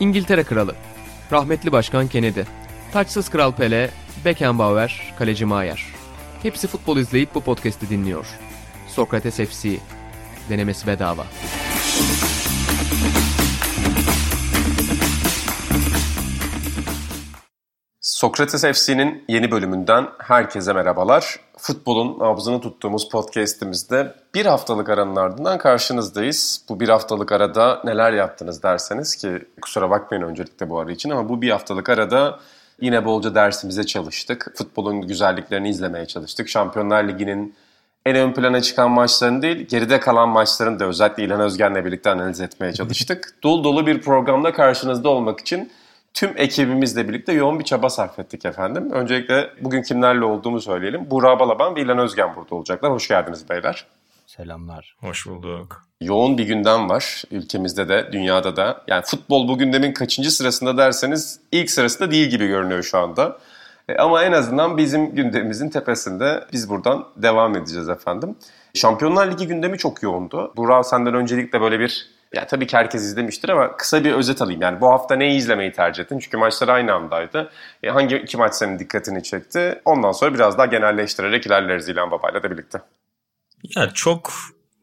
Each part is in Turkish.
İngiltere Kralı, rahmetli Başkan Kennedy, taçsız Kral Pele, Beckenbauer, Kaleci Maier. Hepsi futbol izleyip bu podcast'i dinliyor. Sokrates FC, denemesi bedava. Sokrates FC'nin yeni bölümünden herkese merhabalar. Futbolun nabzını tuttuğumuz podcast'imizde bir haftalık aranın ardından karşınızdayız. Bu bir haftalık arada neler yaptınız derseniz ki kusura bakmayın öncelikle bu ara için ama bu bir haftalık arada yine bolca dersimize çalıştık. Futbolun güzelliklerini izlemeye çalıştık. Şampiyonlar Ligi'nin en ön plana çıkan maçların değil, geride kalan maçların da özellikle İlhan Özgen'le birlikte analiz etmeye çalıştık. dolu dolu bir programda karşınızda olmak için tüm ekibimizle birlikte yoğun bir çaba sarf ettik efendim. Öncelikle bugün kimlerle olduğumu söyleyelim. Burak Balaban ve İlhan Özgen burada olacaklar. Hoş geldiniz beyler. Selamlar. Hoş bulduk. Yoğun bir gündem var ülkemizde de, dünyada da. Yani futbol bu gündemin kaçıncı sırasında derseniz ilk sırasında değil gibi görünüyor şu anda. E, ama en azından bizim gündemimizin tepesinde biz buradan devam edeceğiz efendim. Şampiyonlar Ligi gündemi çok yoğundu. Burak senden öncelikle böyle bir ya tabii ki herkes izlemiştir ama kısa bir özet alayım. Yani bu hafta neyi izlemeyi tercih ettin? Çünkü maçlar aynı andaydı. E, hangi iki maç senin dikkatini çekti? Ondan sonra biraz daha genelleştirerek ilerleriz İlhan Baba'yla da birlikte. Ya çok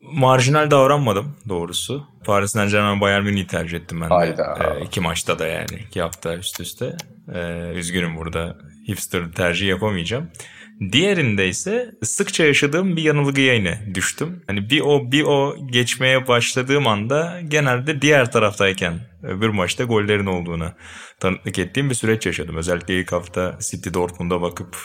marjinal davranmadım doğrusu. Paris Saint Germain Bayern Münih'i tercih ettim ben de. Hayda. E, iki maçta da yani. iki hafta üst üste. E, üzgünüm burada. Hipster tercih yapamayacağım. Diğerinde ise sıkça yaşadığım bir yanılgıya yine düştüm. Hani bir o bir o geçmeye başladığım anda genelde diğer taraftayken öbür maçta gollerin olduğunu tanıklık ettiğim bir süreç yaşadım. Özellikle ilk hafta City Dortmund'a bakıp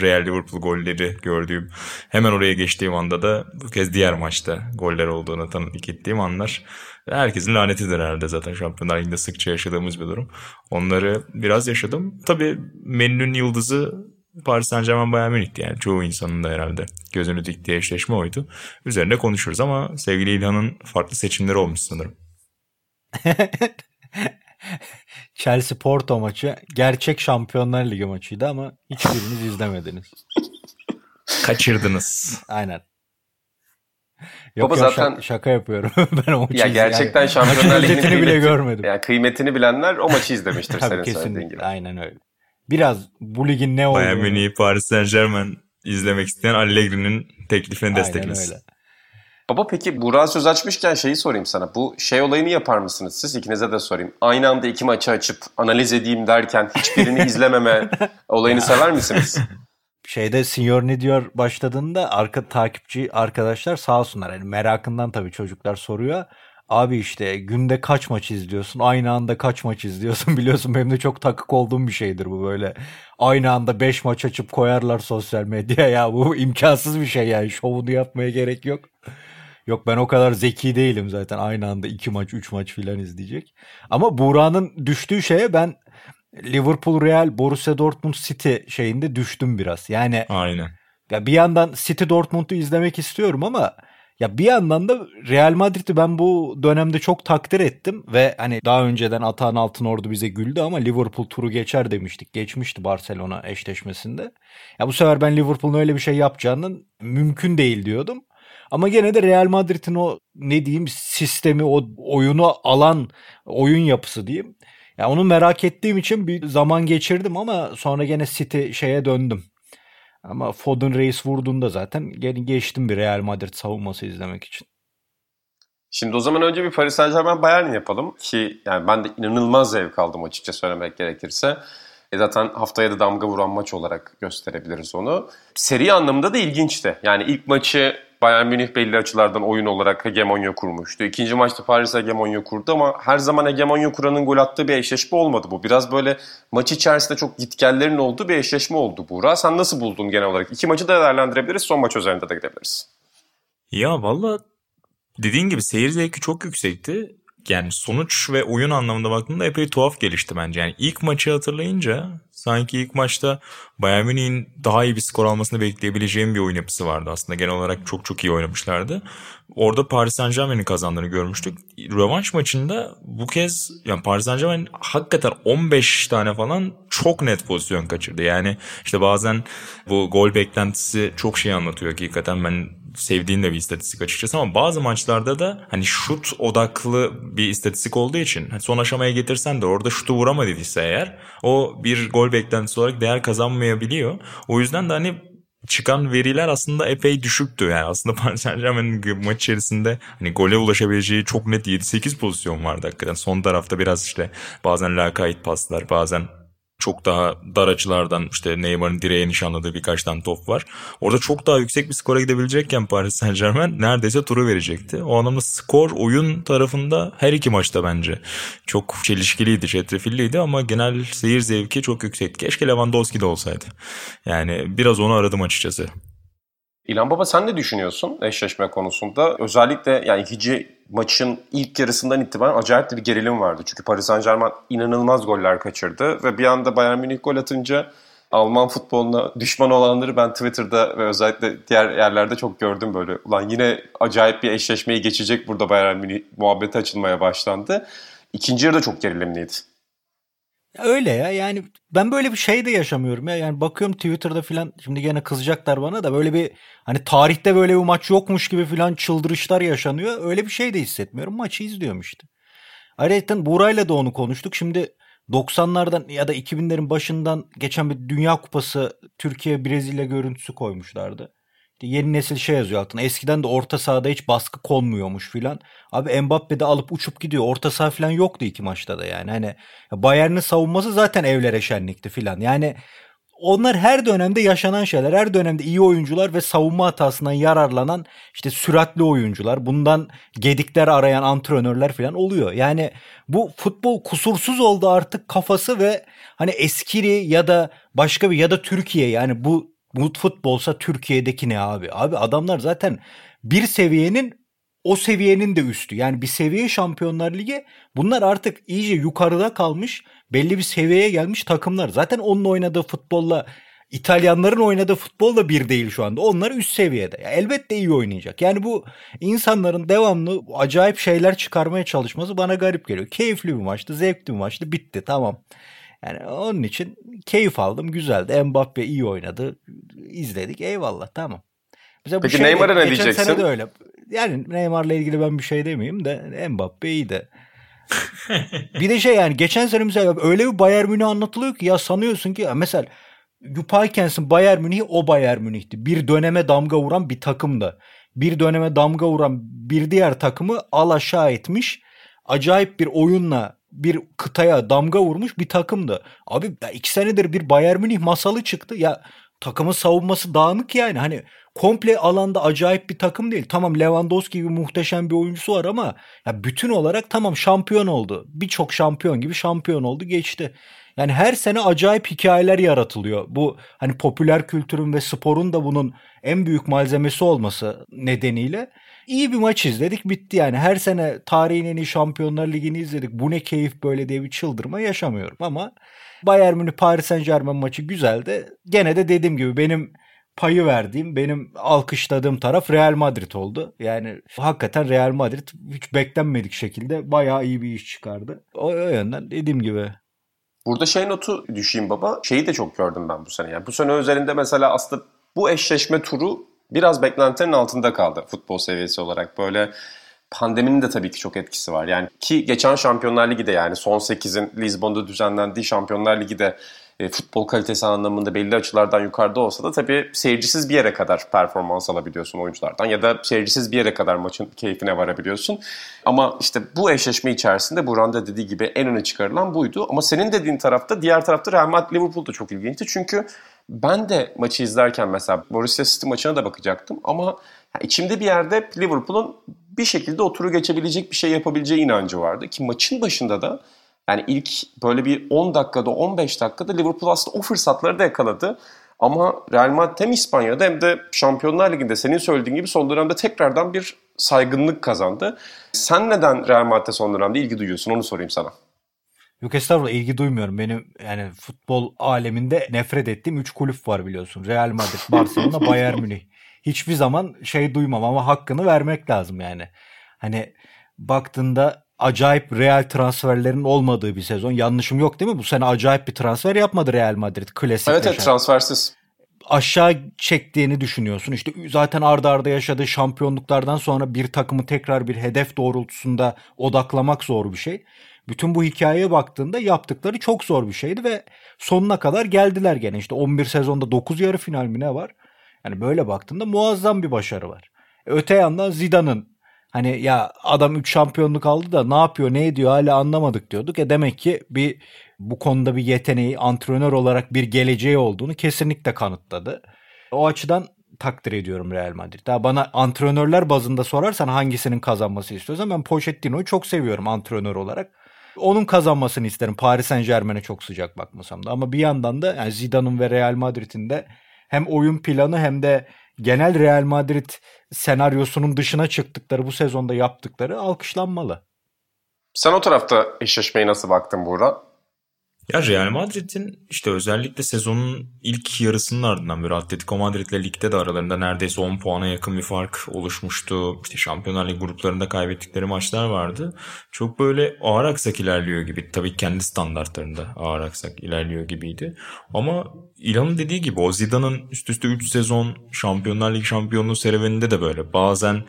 Real Liverpool golleri gördüğüm hemen oraya geçtiğim anda da bu kez diğer maçta goller olduğunu tanıklık ettiğim anlar herkesin lanetidir herhalde zaten Şampiyonlar Ligi'nde sıkça yaşadığımız bir durum. Onları biraz yaşadım. Tabii menünün yıldızı Paris Saint Germain Bayern Münih'ti yani çoğu insanın da herhalde gözünü diktiği eşleşme oydu. Üzerinde konuşuruz ama sevgili İlhan'ın farklı seçimleri olmuş sanırım. Chelsea Porto maçı gerçek Şampiyonlar Ligi maçıydı ama hiçbiriniz izlemediniz. Kaçırdınız. Aynen. Yok Baba ya, zaten- şaka, şaka yapıyorum. ben o maçı Ya gerçekten yani, Şampiyonlar Ligi'nin özetini bile görmedim. Yani kıymetini bilenler o maçı izlemiştir Tabii senin söylediğin kesinlikle. gibi. Aynen öyle. Biraz bu ligin ne Bayern olduğunu. Münih'i Paris Saint Germain izlemek isteyen Allegri'nin teklifini Aynen desteklesin. öyle. Baba peki Burak söz açmışken şeyi sorayım sana. Bu şey olayını yapar mısınız siz? İkinize de sorayım. Aynı anda iki maçı açıp analiz edeyim derken hiçbirini izlememe olayını sever misiniz? şeyde Senior ne diyor başladığında arka takipçi arkadaşlar sağ olsunlar. Yani merakından tabii çocuklar soruyor. Abi işte günde kaç maç izliyorsun? Aynı anda kaç maç izliyorsun? Biliyorsun benim de çok takık olduğum bir şeydir bu böyle. Aynı anda 5 maç açıp koyarlar sosyal medyaya ya. Bu imkansız bir şey yani. Şovunu yapmaya gerek yok. Yok ben o kadar zeki değilim zaten. Aynı anda 2 maç 3 maç filan izleyecek. Ama Buğra'nın düştüğü şeye ben Liverpool, Real, Borussia Dortmund, City şeyinde düştüm biraz. Yani Aynen. ya bir yandan City Dortmund'u izlemek istiyorum ama ya bir yandan da Real Madrid'i ben bu dönemde çok takdir ettim ve hani daha önceden Atahan Altınordu bize güldü ama Liverpool turu geçer demiştik. Geçmişti Barcelona eşleşmesinde. Ya bu sefer ben Liverpool'un öyle bir şey yapacağının mümkün değil diyordum. Ama gene de Real Madrid'in o ne diyeyim sistemi, o oyunu alan oyun yapısı diyeyim. Ya onu merak ettiğim için bir zaman geçirdim ama sonra gene City şeye döndüm. Ama Foden Reis vurduğunda zaten gene geçtim bir Real Madrid savunması izlemek için. Şimdi o zaman önce bir Paris Saint Germain Bayern yapalım ki yani ben de inanılmaz zevk aldım açıkça söylemek gerekirse. E zaten haftaya da damga vuran maç olarak gösterebiliriz onu. Seri anlamında da ilginçti. Yani ilk maçı Bayern Münih belli açılardan oyun olarak hegemonya kurmuştu. İkinci maçta Paris hegemonya kurdu ama her zaman hegemonya kuranın gol attığı bir eşleşme olmadı bu. Biraz böyle maç içerisinde çok gitgellerin olduğu bir eşleşme oldu Buğra. Sen nasıl buldun genel olarak? İki maçı da değerlendirebiliriz, son maç üzerinde de gidebiliriz. Ya valla dediğin gibi seyir zevki çok yüksekti. Yani sonuç ve oyun anlamında baktığımda epey tuhaf gelişti bence. Yani ilk maçı hatırlayınca sanki ilk maçta Bayern Münih'in daha iyi bir skor almasını bekleyebileceğim bir oyun yapısı vardı aslında. Genel olarak çok çok iyi oynamışlardı. Orada Paris Saint Germain'in kazandığını görmüştük. Rövanş maçında bu kez yani Paris Saint Germain hakikaten 15 tane falan çok net pozisyon kaçırdı. Yani işte bazen bu gol beklentisi çok şey anlatıyor hakikaten. Ben sevdiğin de bir istatistik açıkçası ama bazı maçlarda da hani şut odaklı bir istatistik olduğu için hani son aşamaya getirsen de orada şutu vuramadıysa eğer o bir gol beklentisi olarak değer kazanmayabiliyor. O yüzden de hani çıkan veriler aslında epey düşüktü. Yani aslında Paris Saint Germain'in maç içerisinde hani gole ulaşabileceği çok net 7-8 pozisyon vardı hakikaten. Son tarafta biraz işte bazen lakayt paslar, bazen çok daha dar açılardan işte Neymar'ın direğe nişanladığı birkaç tane top var. Orada çok daha yüksek bir skora gidebilecekken Paris Saint Germain neredeyse turu verecekti. O anlamda skor oyun tarafında her iki maçta bence çok çelişkiliydi, çetrefilliydi ama genel seyir zevki çok yüksekti. Keşke Lewandowski de olsaydı. Yani biraz onu aradım açıkçası. İlhan Baba sen ne düşünüyorsun eşleşme konusunda? Özellikle yani ikinci maçın ilk yarısından itibaren acayip bir gerilim vardı. Çünkü Paris Saint Germain inanılmaz goller kaçırdı ve bir anda Bayern Münih gol atınca Alman futboluna düşman olanları ben Twitter'da ve özellikle diğer yerlerde çok gördüm böyle. Ulan yine acayip bir eşleşmeyi geçecek burada Bayern Münih muhabbeti açılmaya başlandı. İkinci yarı da çok gerilimliydi. Öyle ya yani ben böyle bir şey de yaşamıyorum ya. Yani bakıyorum Twitter'da filan şimdi gene kızacaklar bana da böyle bir hani tarihte böyle bir maç yokmuş gibi filan çıldırışlar yaşanıyor. Öyle bir şey de hissetmiyorum. Maçı izliyorum işte. Ayrıca Buray'la da onu konuştuk. Şimdi 90'lardan ya da 2000'lerin başından geçen bir Dünya Kupası Türkiye Brezilya görüntüsü koymuşlardı. Yeni nesil şey yazıyor altına. Eskiden de orta sahada hiç baskı konmuyormuş filan. Abi Mbappe de alıp uçup gidiyor. Orta saha filan yoktu iki maçta da yani. Hani Bayern'in savunması zaten evlere şenlikti filan. Yani onlar her dönemde yaşanan şeyler. Her dönemde iyi oyuncular ve savunma hatasından yararlanan işte süratli oyuncular. Bundan gedikler arayan antrenörler falan oluyor. Yani bu futbol kusursuz oldu artık kafası ve hani eskiri ya da başka bir ya da Türkiye yani bu Umut futbolsa Türkiye'deki ne abi? Abi adamlar zaten bir seviyenin o seviyenin de üstü. Yani bir seviye Şampiyonlar Ligi bunlar artık iyice yukarıda kalmış belli bir seviyeye gelmiş takımlar. Zaten onun oynadığı futbolla İtalyanların oynadığı futbol da bir değil şu anda. Onlar üst seviyede. Ya elbette iyi oynayacak. Yani bu insanların devamlı acayip şeyler çıkarmaya çalışması bana garip geliyor. Keyifli bir maçtı, zevkli bir maçtı. Bitti tamam. Yani onun için keyif aldım. Güzeldi. Mbappe iyi oynadı. İzledik. Eyvallah tamam. Mesela Peki şey Neymar'a ne diyeceksin? Sene de öyle. Yani Neymar'la ilgili ben bir şey demeyeyim de Mbappe iyi de. bir de şey yani geçen sene mesela öyle bir Bayern Münih anlatılıyor ki ya sanıyorsun ki mesela Yupaykens'in Bayern Münih o Bayern Münih'ti. Bir döneme damga vuran bir takımdı. Bir döneme damga vuran bir diğer takımı al aşağı etmiş. Acayip bir oyunla bir kıtaya damga vurmuş bir takımdı. Abi ya iki senedir bir Bayern Münih masalı çıktı. Ya takımın savunması dağınık yani. Hani komple alanda acayip bir takım değil. Tamam Lewandowski gibi muhteşem bir oyuncusu var ama ya bütün olarak tamam şampiyon oldu. Birçok şampiyon gibi şampiyon oldu geçti. Yani her sene acayip hikayeler yaratılıyor. Bu hani popüler kültürün ve sporun da bunun en büyük malzemesi olması nedeniyle iyi bir maç izledik bitti yani. Her sene tarihin en iyi Şampiyonlar Ligi'ni izledik. Bu ne keyif böyle diye bir çıldırma yaşamıyorum ama Bayern Münih Paris Saint Germain maçı güzeldi. Gene de dediğim gibi benim payı verdiğim, benim alkışladığım taraf Real Madrid oldu. Yani hakikaten Real Madrid hiç beklenmedik şekilde bayağı iyi bir iş çıkardı. O, o yönden dediğim gibi Burada şey notu düşeyim baba. Şeyi de çok gördüm ben bu sene. Yani bu sene özelinde mesela aslında bu eşleşme turu biraz beklentilerin altında kaldı futbol seviyesi olarak. Böyle pandeminin de tabii ki çok etkisi var. Yani ki geçen Şampiyonlar Ligi de yani son 8'in Lisbon'da düzenlendiği Şampiyonlar Ligi de e, futbol kalitesi anlamında belli açılardan yukarıda olsa da tabii seyircisiz bir yere kadar performans alabiliyorsun oyunculardan ya da seyircisiz bir yere kadar maçın keyfine varabiliyorsun. Ama işte bu eşleşme içerisinde Buran dediği gibi en öne çıkarılan buydu. Ama senin dediğin tarafta diğer tarafta Real Madrid Liverpool da çok ilginçti. Çünkü ben de maçı izlerken mesela Borussia City maçına da bakacaktım ama içimde bir yerde Liverpool'un bir şekilde oturu geçebilecek bir şey yapabileceği inancı vardı. Ki maçın başında da yani ilk böyle bir 10 dakikada 15 dakikada Liverpool aslında o fırsatları da yakaladı. Ama Real Madrid hem İspanya'da hem de Şampiyonlar Ligi'nde senin söylediğin gibi son dönemde tekrardan bir saygınlık kazandı. Sen neden Real Madrid'e son dönemde ilgi duyuyorsun onu sorayım sana. Yok estağfurullah ilgi duymuyorum. Benim yani futbol aleminde nefret ettiğim 3 kulüp var biliyorsun. Real Madrid, Barcelona, Bayern Münih. Hiçbir zaman şey duymam ama hakkını vermek lazım yani. Hani baktığında acayip real transferlerin olmadığı bir sezon. Yanlışım yok değil mi? Bu sene acayip bir transfer yapmadı Real Madrid. Klasik. Evet evet transfersiz. aşağı çektiğini düşünüyorsun. İşte zaten arda arda yaşadığı şampiyonluklardan sonra bir takımı tekrar bir hedef doğrultusunda odaklamak zor bir şey. Bütün bu hikayeye baktığında yaptıkları çok zor bir şeydi ve sonuna kadar geldiler gene. İşte 11 sezonda 9 yarı final mi ne var? Yani böyle baktığında muazzam bir başarı var. Öte yandan Zidane'ın hani ya adam 3 şampiyonluk aldı da ne yapıyor ne ediyor hala anlamadık diyorduk. E demek ki bir bu konuda bir yeteneği antrenör olarak bir geleceği olduğunu kesinlikle kanıtladı. O açıdan takdir ediyorum Real Madrid. Daha bana antrenörler bazında sorarsan hangisinin kazanması istiyorsan ben Pochettino'yu çok seviyorum antrenör olarak. Onun kazanmasını isterim. Paris Saint Germain'e çok sıcak bakmasam da. Ama bir yandan da yani Zidane'ın ve Real Madrid'in de hem oyun planı hem de genel Real Madrid senaryosunun dışına çıktıkları bu sezonda yaptıkları alkışlanmalı. Sen o tarafta eşleşmeye nasıl baktın Buğra? Ya Real Madrid'in işte özellikle sezonun ilk yarısının ardından böyle Atletico Madrid'le ligde de aralarında neredeyse 10 puana yakın bir fark oluşmuştu. İşte Şampiyonlar Ligi gruplarında kaybettikleri maçlar vardı. Çok böyle ağır aksak ilerliyor gibi. Tabii kendi standartlarında ağır aksak ilerliyor gibiydi. Ama İlhan'ın dediği gibi o Zidane'ın üst üste 3 sezon Şampiyonlar Ligi şampiyonluğu serüveninde de böyle. Bazen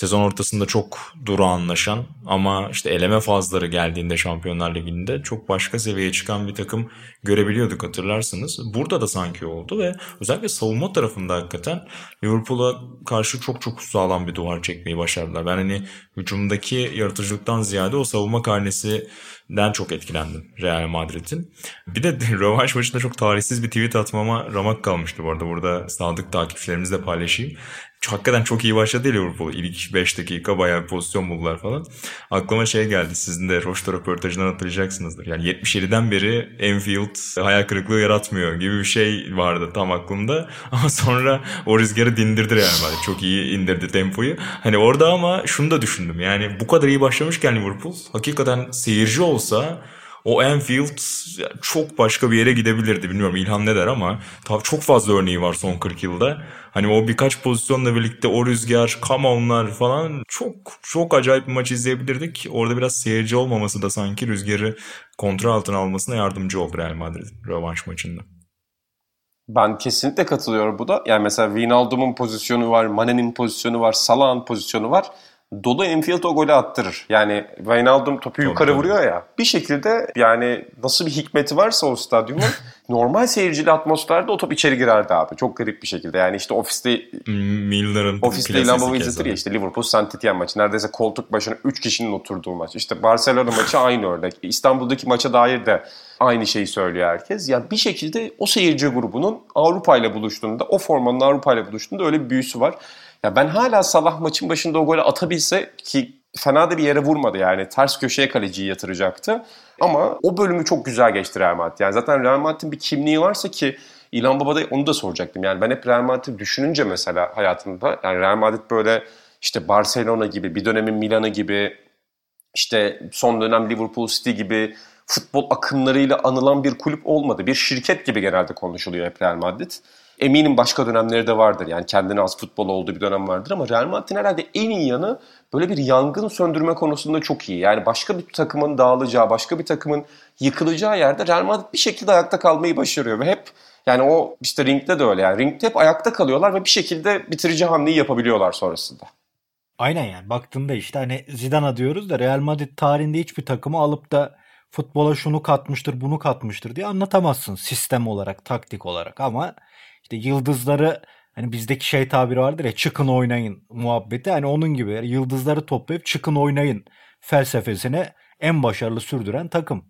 sezon ortasında çok durağanlaşan ama işte eleme fazları geldiğinde Şampiyonlar Ligi'nde çok başka seviyeye çıkan bir takım görebiliyorduk hatırlarsınız. Burada da sanki oldu ve özellikle savunma tarafında hakikaten Liverpool'a karşı çok çok sağlam bir duvar çekmeyi başardılar. Ben hani hücumdaki yaratıcılıktan ziyade o savunma karnesi den çok etkilendim Real Madrid'in. Bir de rövanş maçında çok tarihsiz bir tweet atmama ramak kalmıştı bu arada. Burada sadık takipçilerimizle paylaşayım hakikaten çok iyi başladı Liverpool. İlk 5 dakika bayağı bir pozisyon buldular falan. Aklıma şey geldi. Sizin de Roşto röportajından hatırlayacaksınızdır. Yani 77'den beri Enfield hayal kırıklığı yaratmıyor gibi bir şey vardı tam aklımda. Ama sonra o rüzgarı dindirdi yani. Çok iyi indirdi tempoyu. Hani orada ama şunu da düşündüm. Yani bu kadar iyi başlamışken Liverpool hakikaten seyirci olsa o Anfield çok başka bir yere gidebilirdi. Bilmiyorum İlhan ne der ama çok fazla örneği var son 40 yılda. Hani o birkaç pozisyonla birlikte o rüzgar, come falan çok çok acayip bir maç izleyebilirdik. Orada biraz seyirci olmaması da sanki rüzgarı kontrol altına almasına yardımcı oldu Real Madrid rövanş maçında. Ben kesinlikle katılıyorum bu da. Yani mesela Wijnaldum'un pozisyonu var, Mane'nin pozisyonu var, Salah'ın pozisyonu var dolu Enfield o golü attırır. Yani Wijnaldum topu yukarı vuruyor ya. Bir şekilde yani nasıl bir hikmeti varsa o stadyumun normal seyircili atmosferde o top içeri girerdi abi. Çok garip bir şekilde. Yani işte ofiste Miller'ın ofiste İlhan izletir ya işte Liverpool Saint Etienne maçı. Neredeyse koltuk başına 3 kişinin oturduğu maç. İşte Barcelona maçı aynı örnek. İstanbul'daki maça dair de aynı şeyi söylüyor herkes. Ya yani bir şekilde o seyirci grubunun Avrupa ile buluştuğunda, o formanın Avrupa ile buluştuğunda öyle bir büyüsü var. Ya ben hala Salah maçın başında o golü atabilse ki fena da bir yere vurmadı yani. Ters köşeye kaleciyi yatıracaktı. Ama o bölümü çok güzel geçti Real Madrid. Yani zaten Real Madrid'in bir kimliği varsa ki İlhan Baba'da onu da soracaktım. Yani ben hep Real Madrid düşününce mesela hayatımda yani Real Madrid böyle işte Barcelona gibi bir dönemin Milan'ı gibi işte son dönem Liverpool City gibi futbol akımlarıyla anılan bir kulüp olmadı. Bir şirket gibi genelde konuşuluyor hep Real Madrid. Eminim başka dönemleri de vardır. Yani kendine az futbol olduğu bir dönem vardır ama Real Madrid'in herhalde en iyi yanı böyle bir yangın söndürme konusunda çok iyi. Yani başka bir takımın dağılacağı, başka bir takımın yıkılacağı yerde Real Madrid bir şekilde ayakta kalmayı başarıyor ve hep yani o işte ringde de öyle yani. Ringde hep ayakta kalıyorlar ve bir şekilde bitirici hamleyi yapabiliyorlar sonrasında. Aynen yani baktığında işte hani Zidane diyoruz da Real Madrid tarihinde hiçbir takımı alıp da futbola şunu katmıştır bunu katmıştır diye anlatamazsın sistem olarak taktik olarak ama işte yıldızları hani bizdeki şey tabiri vardır ya çıkın oynayın muhabbeti hani onun gibi yıldızları toplayıp çıkın oynayın felsefesine en başarılı sürdüren takım.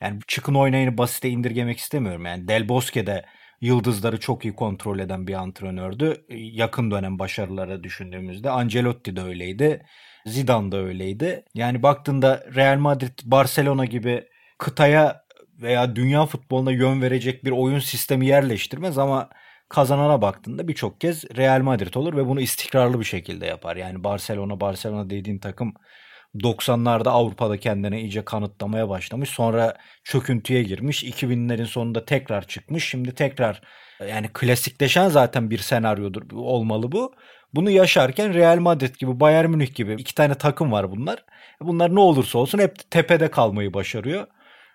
Yani çıkın oynayını basite indirgemek istemiyorum. Yani Del Bosque de yıldızları çok iyi kontrol eden bir antrenördü. Yakın dönem başarılara düşündüğümüzde Ancelotti de öyleydi. Zidane da öyleydi. Yani baktığında Real Madrid, Barcelona gibi kıtaya veya dünya futboluna yön verecek bir oyun sistemi yerleştirmez ama kazanana baktığında birçok kez Real Madrid olur ve bunu istikrarlı bir şekilde yapar. Yani Barcelona Barcelona dediğin takım 90'larda Avrupa'da kendine iyice kanıtlamaya başlamış. Sonra çöküntüye girmiş. 2000'lerin sonunda tekrar çıkmış. Şimdi tekrar yani klasikleşen zaten bir senaryodur olmalı bu. Bunu yaşarken Real Madrid gibi Bayern Münih gibi iki tane takım var bunlar. Bunlar ne olursa olsun hep tepede kalmayı başarıyor.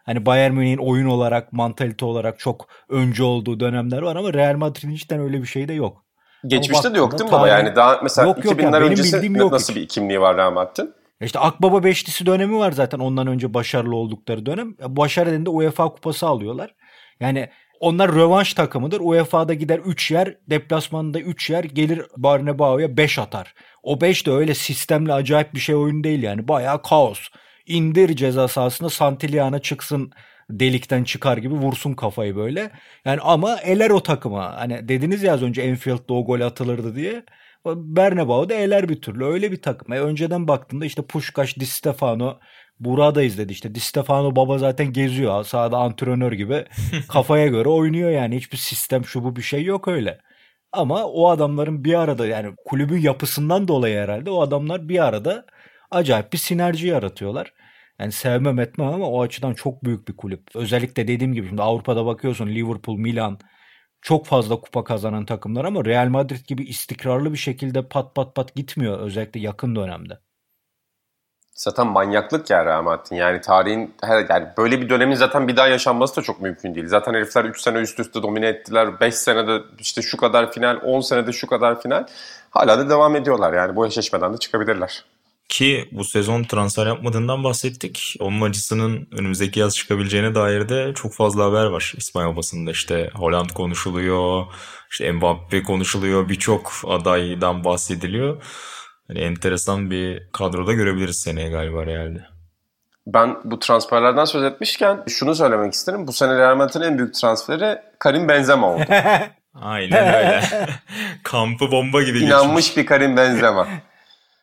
Hani Bayern Münih'in oyun olarak, mantalite olarak çok önce olduğu dönemler var ama Real Madrid'in cidden öyle bir şey de yok. Geçmişte de yok değil mi baba? Yani daha mesela yok, yok 2000'ler öncesi yok nasıl hiç. bir kimliği var Real Madrid'in? İşte Akbaba Beşlisi dönemi var zaten ondan önce başarılı oldukları dönem. Başarı de UEFA kupası alıyorlar. Yani onlar rövanş takımıdır. UEFA'da gider 3 yer, deplasmanında 3 yer, gelir Barnebao'ya 5 atar. O 5 de öyle sistemli acayip bir şey oyun değil yani. Bayağı kaos. İndir ceza sahasına Santillana çıksın delikten çıkar gibi vursun kafayı böyle. Yani ama eler o takıma. Hani dediniz ya az önce Enfield'da o gol atılırdı diye. Bernabeu da eler bir türlü. Öyle bir takım. E, önceden baktığında işte Puşkaş, Di Stefano, Buğra da izledi işte. Di Stefano baba zaten geziyor. Sahada antrenör gibi. Kafaya göre oynuyor yani. Hiçbir sistem şu bu bir şey yok öyle. Ama o adamların bir arada yani kulübün yapısından dolayı herhalde o adamlar bir arada acayip bir sinerji yaratıyorlar. Yani sevmem etmem ama o açıdan çok büyük bir kulüp. Özellikle dediğim gibi şimdi Avrupa'da bakıyorsun Liverpool, Milan çok fazla kupa kazanan takımlar ama Real Madrid gibi istikrarlı bir şekilde pat pat pat gitmiyor özellikle yakın dönemde. Zaten manyaklık ya Madrid'in. Yani tarihin yani böyle bir dönemin zaten bir daha yaşanması da çok mümkün değil. Zaten herifler 3 sene üst üste domine ettiler. 5 senede işte şu kadar final, 10 senede şu kadar final. Hala da devam ediyorlar. Yani bu eşleşmeden de çıkabilirler. Ki bu sezon transfer yapmadığından bahsettik. Onun acısının önümüzdeki yaz çıkabileceğine dair de çok fazla haber var İspanyol basında. İşte Holland konuşuluyor, işte Mbappe konuşuluyor, birçok adaydan bahsediliyor. Hani enteresan bir kadroda görebiliriz seneye galiba Real'de. Ben bu transferlerden söz etmişken şunu söylemek isterim. Bu sene Real Madrid'in en büyük transferi Karim Benzema oldu. Aynen öyle. Kampı bomba gibi İnanmış geçmiş. bir Karim Benzema.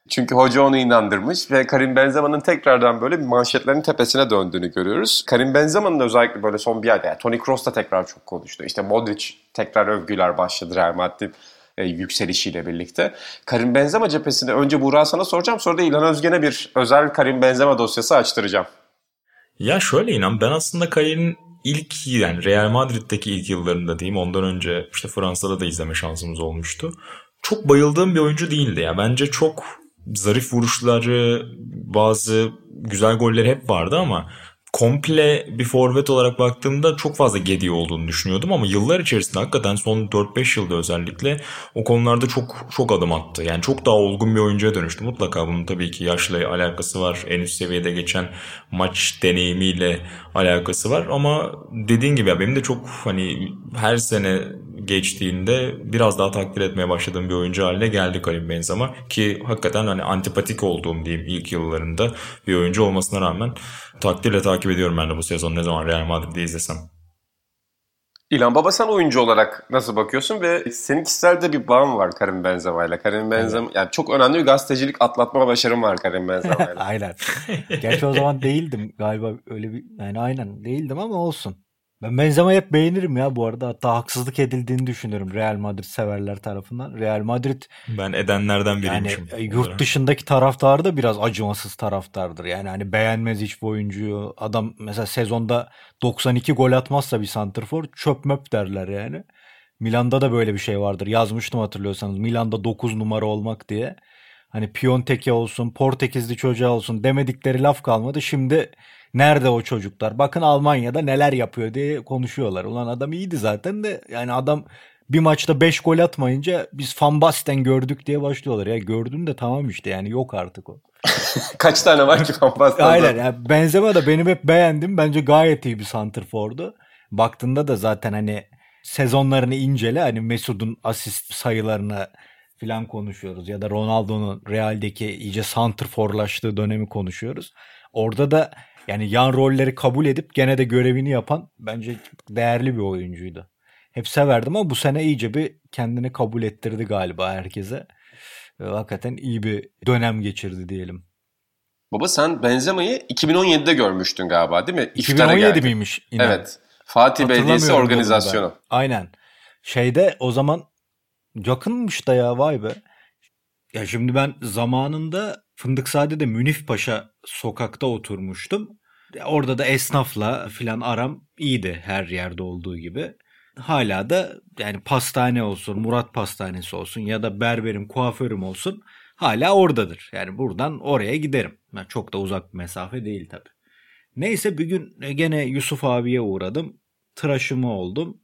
Çünkü hoca onu inandırmış ve Karim Benzema'nın tekrardan böyle manşetlerin tepesine döndüğünü görüyoruz. Karim Benzema'nın özellikle böyle son bir ayda, yani Toni Kroos da tekrar çok konuştu. İşte Modric tekrar övgüler başladı Real Madrid e, yükselişiyle birlikte. Karim Benzema cephesinde önce Buğra sana soracağım sonra da İlhan Özgen'e bir özel Karim Benzema dosyası açtıracağım. Ya şöyle inan ben aslında Karim'in ilk yani Real Madrid'deki ilk yıllarında diyeyim ondan önce işte Fransa'da da izleme şansımız olmuştu. Çok bayıldığım bir oyuncu değildi ya. Bence çok zarif vuruşları, bazı güzel golleri hep vardı ama komple bir forvet olarak baktığımda çok fazla gediği olduğunu düşünüyordum ama yıllar içerisinde hakikaten son 4-5 yılda özellikle o konularda çok çok adım attı. Yani çok daha olgun bir oyuncuya dönüştü. Mutlaka bunun tabii ki yaşla alakası var. En üst seviyede geçen maç deneyimiyle alakası var ama dediğin gibi benim de çok hani her sene geçtiğinde biraz daha takdir etmeye başladığım bir oyuncu haline geldi Karim Benzema ki hakikaten hani antipatik olduğum diyeyim ilk yıllarında bir oyuncu olmasına rağmen takdirle takip ediyorum ben de bu sezon ne zaman Real Madrid'i izlesem. İlhan Baba sen oyuncu olarak nasıl bakıyorsun ve senin kişisel de bir bağın var Karim Benzema ile. Karim Benzema evet. yani çok önemli bir gazetecilik atlatma başarım var Karim Benzema ile. aynen. Gerçi o zaman değildim galiba öyle bir yani aynen değildim ama olsun. Ben Benzema'yı hep beğenirim ya bu arada. Hatta haksızlık edildiğini düşünüyorum Real Madrid severler tarafından. Real Madrid ben edenlerden biriymişim. Yani yurt dışındaki taraftar da biraz acımasız taraftardır. Yani hani beğenmez hiç bu oyuncuyu. Adam mesela sezonda 92 gol atmazsa bir santrfor çöp möp derler yani. Milan'da da böyle bir şey vardır. Yazmıştım hatırlıyorsanız. Milan'da 9 numara olmak diye. Hani Piontek'e olsun, Portekizli çocuğa olsun demedikleri laf kalmadı. Şimdi Nerede o çocuklar? Bakın Almanya'da neler yapıyor diye konuşuyorlar. Ulan adam iyiydi zaten de yani adam bir maçta 5 gol atmayınca biz Van Basten gördük diye başlıyorlar. Ya gördün de tamam işte yani yok artık o. Kaç tane var ki Van Basten'da? Aynen yani Benzema da benim hep beğendim. Bence gayet iyi bir santrfordu. Baktığında da zaten hani sezonlarını incele hani Mesut'un asist sayılarını filan konuşuyoruz ya da Ronaldo'nun Real'deki iyice santrforlaştığı dönemi konuşuyoruz. Orada da yani yan rolleri kabul edip gene de görevini yapan bence değerli bir oyuncuydu. Hep severdim ama bu sene iyice bir kendini kabul ettirdi galiba herkese. Hakikaten iyi bir dönem geçirdi diyelim. Baba sen Benzema'yı 2017'de görmüştün galiba değil mi? İftara 2017 geldi. miymiş? Yine. Evet. Fatih Belediyesi organizasyonu. Aynen. Şeyde o zaman yakınmış da ya vay be. Ya şimdi ben zamanında Fındıkzade'de Münif Paşa sokakta oturmuştum. Orada da esnafla filan aram iyiydi her yerde olduğu gibi. Hala da yani pastane olsun, Murat Pastanesi olsun ya da berberim, kuaförüm olsun hala oradadır. Yani buradan oraya giderim. Yani çok da uzak bir mesafe değil tabii. Neyse bir gün gene Yusuf abiye uğradım. Tıraşımı oldum.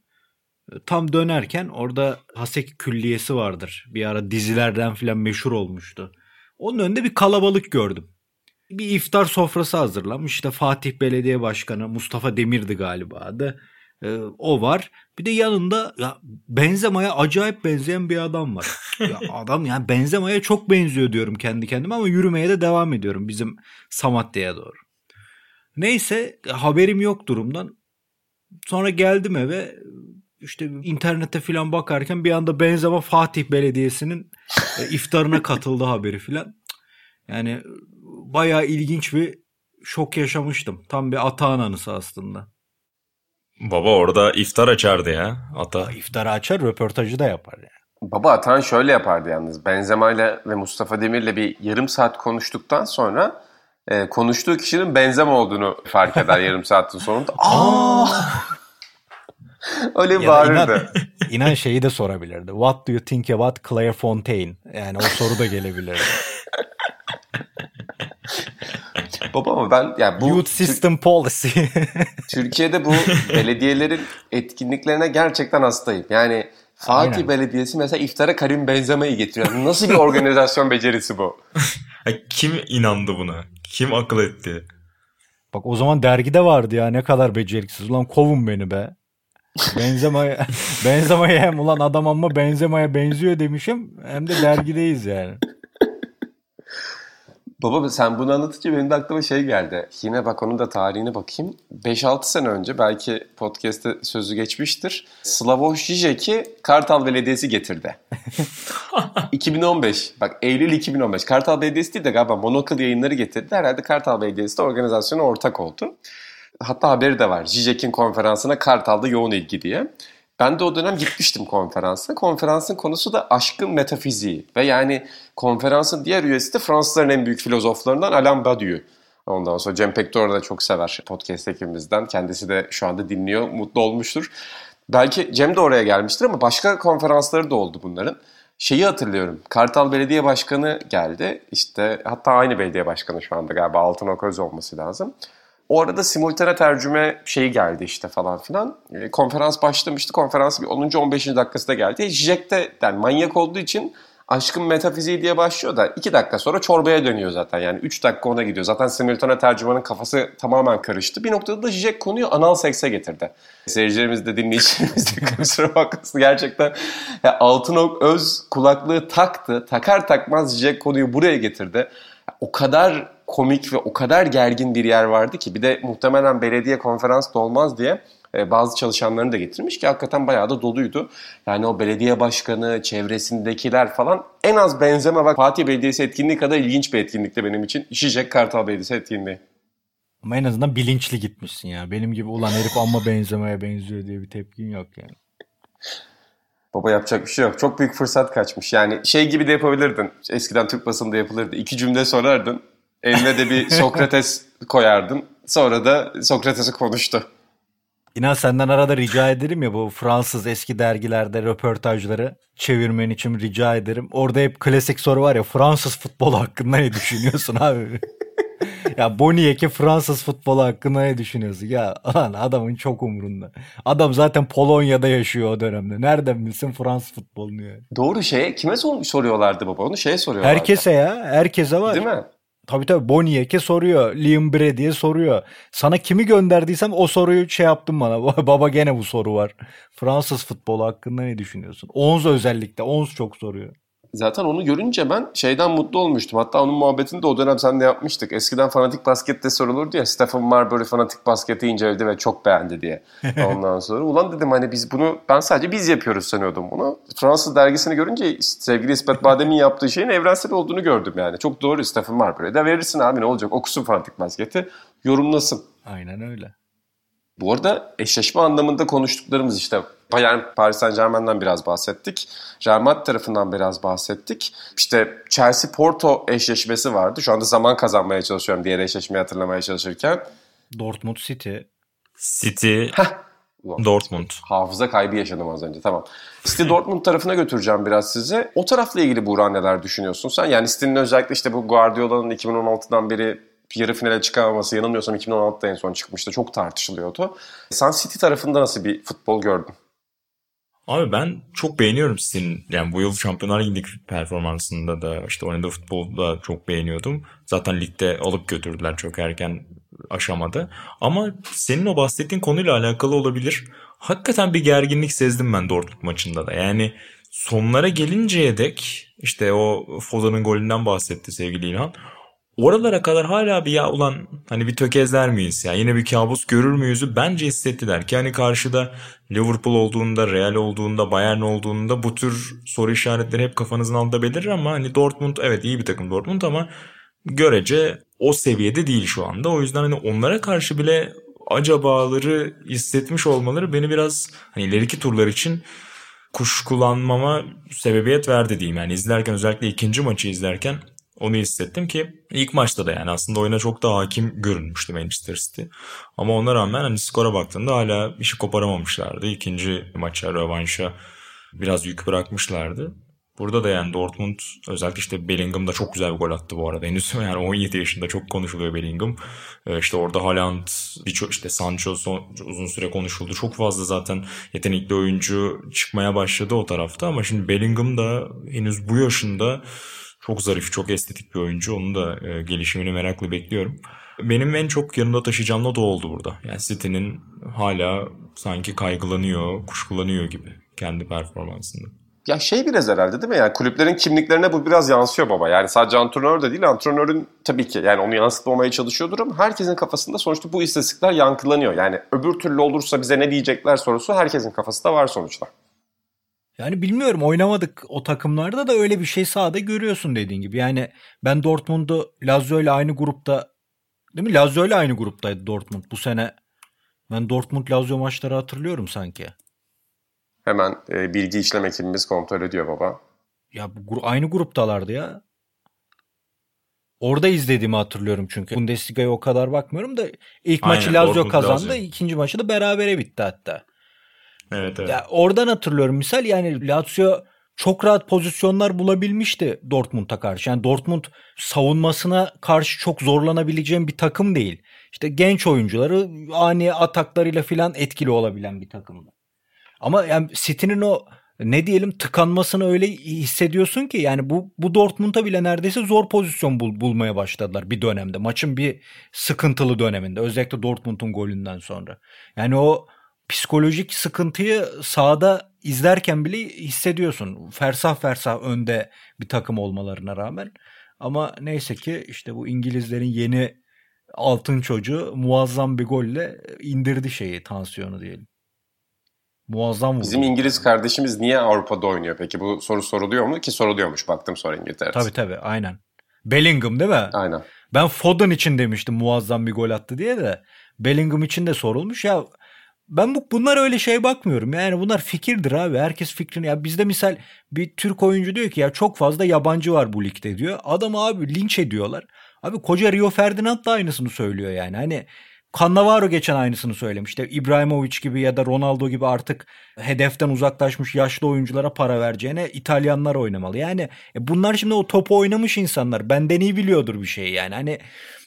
Tam dönerken orada Hasek Külliyesi vardır. Bir ara dizilerden filan meşhur olmuştu. Onun önünde bir kalabalık gördüm. Bir iftar sofrası hazırlamış. İşte Fatih Belediye Başkanı Mustafa Demir'di galiba adı. Ee, o var. Bir de yanında ya Benzema'ya acayip benzeyen bir adam var. ya adam yani Benzema'ya çok benziyor diyorum kendi kendime ama yürümeye de devam ediyorum bizim Samatya'ya doğru. Neyse haberim yok durumdan. Sonra geldim eve işte internete falan bakarken bir anda Benzema Fatih Belediyesi'nin e, iftarına katıldı haberi falan. Yani bayağı ilginç bir şok yaşamıştım. Tam bir Atağan anısı aslında. Baba orada iftar açardı ya ata. İftarı açar röportajı da yapar yani. Baba Atan şöyle yapardı yalnız. Benzema ile ve Mustafa Demir'le bir yarım saat konuştuktan sonra e, konuştuğu kişinin Benzema olduğunu fark eder yarım saatin sonunda. Aa! Öyle bağırırdı. inan, inan şeyi de sorabilirdi. What do you think about Claire Fontaine? Yani o soru da gelebilirdi. Baba ama ben yani bu Youth System Policy. Türkiye'de bu belediyelerin etkinliklerine gerçekten hastayım. Yani Fatih Aynen. Belediyesi mesela iftara Karim Benzema'yı getiriyor. Nasıl bir organizasyon becerisi bu? Ha, Kim inandı buna? Kim akıl etti? Bak o zaman dergide vardı ya ne kadar beceriksiz. Ulan kovun beni be. Benzemaya, Benzemaya hem ulan adam ama Benzemaya benziyor demişim hem de dergideyiz yani. Baba sen bunu anlatınca benim de aklıma şey geldi. Yine bak onun da tarihine bakayım. 5-6 sene önce belki podcast'te sözü geçmiştir. Slavoj Žižek'i Kartal Belediyesi getirdi. 2015. Bak Eylül 2015. Kartal Belediyesi değil de galiba Monocle yayınları getirdi. Herhalde Kartal Belediyesi de organizasyona ortak oldu. Hatta haberi de var. Žižek'in konferansına Kartal'da yoğun ilgi diye. Ben de o dönem gitmiştim konferansa. Konferansın konusu da aşkın metafiziği. Ve yani konferansın diğer üyesi de Fransızların en büyük filozoflarından Alain Badiou. Ondan sonra Cem Pektor da çok sever podcast ekibimizden. Kendisi de şu anda dinliyor, mutlu olmuştur. Belki Cem de oraya gelmiştir ama başka konferansları da oldu bunların. Şeyi hatırlıyorum. Kartal Belediye Başkanı geldi. İşte hatta aynı belediye başkanı şu anda galiba Altınok Öz olması lazım. O arada simultane tercüme şeyi geldi işte falan filan. E, konferans başlamıştı. Konferans bir 10. 15. dakikasında geldi. Jack de yani manyak olduğu için aşkın metafiziği diye başlıyor da 2 dakika sonra çorbaya dönüyor zaten. Yani 3 dakika ona gidiyor. Zaten simultane tercümanın kafası tamamen karıştı. Bir noktada da Jack konuyu anal sekse getirdi. Seyircilerimiz de dinleyicilerimiz de kusura bakmasın. Gerçekten ya Altınok öz kulaklığı taktı. Takar takmaz Jack konuyu buraya getirdi. O kadar komik ve o kadar gergin bir yer vardı ki bir de muhtemelen belediye konferans da olmaz diye e, bazı çalışanlarını da getirmiş ki hakikaten bayağı da doluydu. Yani o belediye başkanı, çevresindekiler falan en az benzeme bak Fatih Belediyesi etkinliği kadar ilginç bir etkinlikti benim için. Şişek Kartal Belediyesi etkinliği. Ama en azından bilinçli gitmişsin ya. Benim gibi ulan herif amma benzemeye benziyor diye bir tepkin yok yani. Baba yapacak bir şey yok. Çok büyük fırsat kaçmış. Yani şey gibi de yapabilirdin. Eskiden Türk basında yapılırdı. İki cümle sorardın. Eline de bir Sokrates koyardın. Sonra da Sokrates'i konuştu. İnan senden arada rica ederim ya bu Fransız eski dergilerde röportajları çevirmen için rica ederim. Orada hep klasik soru var ya Fransız futbolu hakkında ne düşünüyorsun abi? ya Boniek'e Fransız futbolu hakkında ne düşünüyorsun? Ya lan adamın çok umurunda. Adam zaten Polonya'da yaşıyor o dönemde. Nereden bilsin Fransız futbolunu yani? Doğru şeye kime sor- soruyorlardı baba? Onu şeye soruyorlardı. Herkese ya. Herkese var. Değil mi? Tabii tabii Boniek'e soruyor. Liam Brady'ye soruyor. Sana kimi gönderdiysem o soruyu şey yaptın bana. Baba gene bu soru var. Fransız futbolu hakkında ne düşünüyorsun? Ons özellikle. Ons çok soruyor. Zaten onu görünce ben şeyden mutlu olmuştum. Hatta onun muhabbetini de o dönem seninle yapmıştık. Eskiden fanatik baskette sorulurdu ya. Stephen Marbury fanatik basketi inceledi ve çok beğendi diye. Ondan sonra ulan dedim hani biz bunu ben sadece biz yapıyoruz sanıyordum bunu. Fransız dergisini görünce sevgili İsmet Badem'in yaptığı şeyin evrensel olduğunu gördüm yani. Çok doğru Stephen Marbury'e de verirsin abi ne olacak okusun fanatik basketi yorumlasın. Aynen öyle. Bu arada eşleşme anlamında konuştuklarımız işte Bayern Paris Saint Germain'den biraz bahsettik. Real Madrid tarafından biraz bahsettik. İşte Chelsea Porto eşleşmesi vardı. Şu anda zaman kazanmaya çalışıyorum diğer eşleşmeyi hatırlamaya çalışırken. Dortmund City. City, Ulan, Dortmund. Hafıza kaybı yaşadım az önce tamam. City Dortmund tarafına götüreceğim biraz sizi. O tarafla ilgili Buğra neler düşünüyorsun sen? Yani City'nin özellikle işte bu Guardiola'nın 2016'dan beri yarı finale çıkamaması yanılmıyorsam 2016'da en son çıkmıştı. Çok tartışılıyordu. Sun City tarafında nasıl bir futbol gördün? Abi ben çok beğeniyorum City'nin yani bu yıl Şampiyonlar Ligi'ndeki performansında da işte oynadığı futbolda çok beğeniyordum. Zaten ligde alıp götürdüler çok erken aşamada. Ama senin o bahsettiğin konuyla alakalı olabilir. Hakikaten bir gerginlik sezdim ben Dortmund maçında da. Yani sonlara gelinceye dek işte o Foden'ın golünden bahsetti sevgili İlhan. Oralara kadar hala bir ya ulan hani bir tökezler miyiz ya yine bir kabus görür müyüzü bence hissettiler ki hani karşıda Liverpool olduğunda, Real olduğunda, Bayern olduğunda bu tür soru işaretleri hep kafanızın altında belirir ama hani Dortmund evet iyi bir takım Dortmund ama görece o seviyede değil şu anda. O yüzden hani onlara karşı bile acabaları hissetmiş olmaları beni biraz hani ileriki turlar için kuşkulanmama sebebiyet verdi diyeyim. Yani izlerken özellikle ikinci maçı izlerken onu hissettim ki ilk maçta da yani aslında oyuna çok daha hakim görünmüştü Manchester City. Ama ona rağmen hani skora baktığında hala işi koparamamışlardı. İkinci maça, rövanşa biraz yük bırakmışlardı. Burada da yani Dortmund özellikle işte Bellingham da çok güzel bir gol attı bu arada. Henüz yani 17 yaşında çok konuşuluyor Bellingham. Ee işte orada Haaland, birçok işte Sancho son, uzun süre konuşuldu. Çok fazla zaten yetenekli oyuncu çıkmaya başladı o tarafta ama şimdi Bellingham da henüz bu yaşında çok zarif, çok estetik bir oyuncu. Onun da e, gelişimini merakla bekliyorum. Benim en çok yanında taşıyacağım da o oldu burada. Yani City'nin hala sanki kaygılanıyor, kuşkulanıyor gibi kendi performansında. Ya şey biraz herhalde değil mi? Yani kulüplerin kimliklerine bu biraz yansıyor baba. Yani sadece antrenör de değil, antrenörün tabii ki yani onu yansıtmamaya çalışıyordur ama herkesin kafasında sonuçta bu istatistikler yankılanıyor. Yani öbür türlü olursa bize ne diyecekler sorusu herkesin kafasında var sonuçta. Yani bilmiyorum oynamadık o takımlarda da öyle bir şey sahada görüyorsun dediğin gibi. Yani ben Dortmund'u Lazio ile aynı grupta değil mi? Lazio ile aynı gruptaydı Dortmund bu sene. Ben Dortmund Lazio maçları hatırlıyorum sanki. Hemen e, bilgi işlem ekibimiz kontrol ediyor baba. Ya bu, aynı gruptalardı ya. Orada izlediğimi hatırlıyorum çünkü. Bundesliga'ya o kadar bakmıyorum da ilk Aynen, maçı Lazio kazandı. Lazio. ikinci maçı da berabere bitti hatta. Evet evet. Ya oradan hatırlıyorum misal yani Lazio çok rahat pozisyonlar bulabilmişti Dortmund'a karşı. Yani Dortmund savunmasına karşı çok zorlanabileceğim bir takım değil. İşte genç oyuncuları ani ataklarıyla filan etkili olabilen bir takımdı. Ama yani City'nin o ne diyelim tıkanmasını öyle hissediyorsun ki yani bu bu Dortmund'a bile neredeyse zor pozisyon bul, bulmaya başladılar bir dönemde. Maçın bir sıkıntılı döneminde özellikle Dortmund'un golünden sonra. Yani o psikolojik sıkıntıyı sahada izlerken bile hissediyorsun. Fersah fersah önde bir takım olmalarına rağmen. Ama neyse ki işte bu İngilizlerin yeni altın çocuğu muazzam bir golle indirdi şeyi tansiyonu diyelim. Muazzam vurdu. Bizim İngiliz kardeşimiz niye Avrupa'da oynuyor peki? Bu soru soruluyor mu? Ki soruluyormuş baktım sonra İngiltere'de. Tabii tabii aynen. Bellingham değil mi? Aynen. Ben Foden için demiştim muazzam bir gol attı diye de. Bellingham için de sorulmuş. Ya ben bu bunlar öyle şey bakmıyorum. Yani bunlar fikirdir abi. Herkes fikrini ya bizde misal bir Türk oyuncu diyor ki ya çok fazla yabancı var bu ligde diyor. Adam abi linç ediyorlar. Abi koca Rio Ferdinand da aynısını söylüyor yani. Hani Cannavaro geçen aynısını söylemişti. İbrahimovic gibi ya da Ronaldo gibi artık hedeften uzaklaşmış yaşlı oyunculara para vereceğine İtalyanlar oynamalı. Yani e bunlar şimdi o topu oynamış insanlar. Benden iyi biliyordur bir şey yani. Hani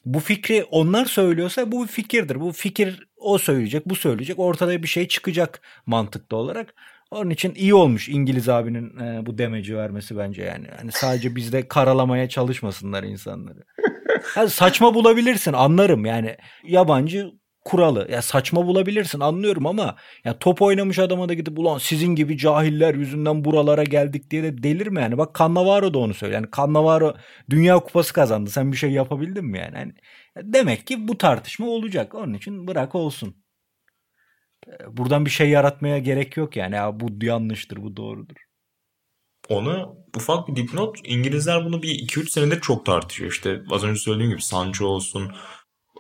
bu fikri onlar söylüyorsa bu bir fikirdir. Bu fikir o söyleyecek, bu söyleyecek. Ortada bir şey çıkacak mantıklı olarak. Onun için iyi olmuş İngiliz abinin e, bu demeci vermesi bence yani. Hani sadece bizde karalamaya çalışmasınlar insanları. Yani saçma bulabilirsin anlarım yani. Yabancı kuralı. Ya saçma bulabilirsin anlıyorum ama ya top oynamış adama da gidip ulan sizin gibi cahiller yüzünden buralara geldik diye de delirme yani. Bak Cannavaro da onu söylüyor. Yani Cannavaro Dünya Kupası kazandı. Sen bir şey yapabildin mi yani? yani demek ki bu tartışma olacak. Onun için bırak olsun. Ee, buradan bir şey yaratmaya gerek yok yani. Ya bu yanlıştır, bu doğrudur. Onu ufak bir dipnot. İngilizler bunu bir 2-3 senedir çok tartışıyor. İşte az önce söylediğim gibi Sancho olsun,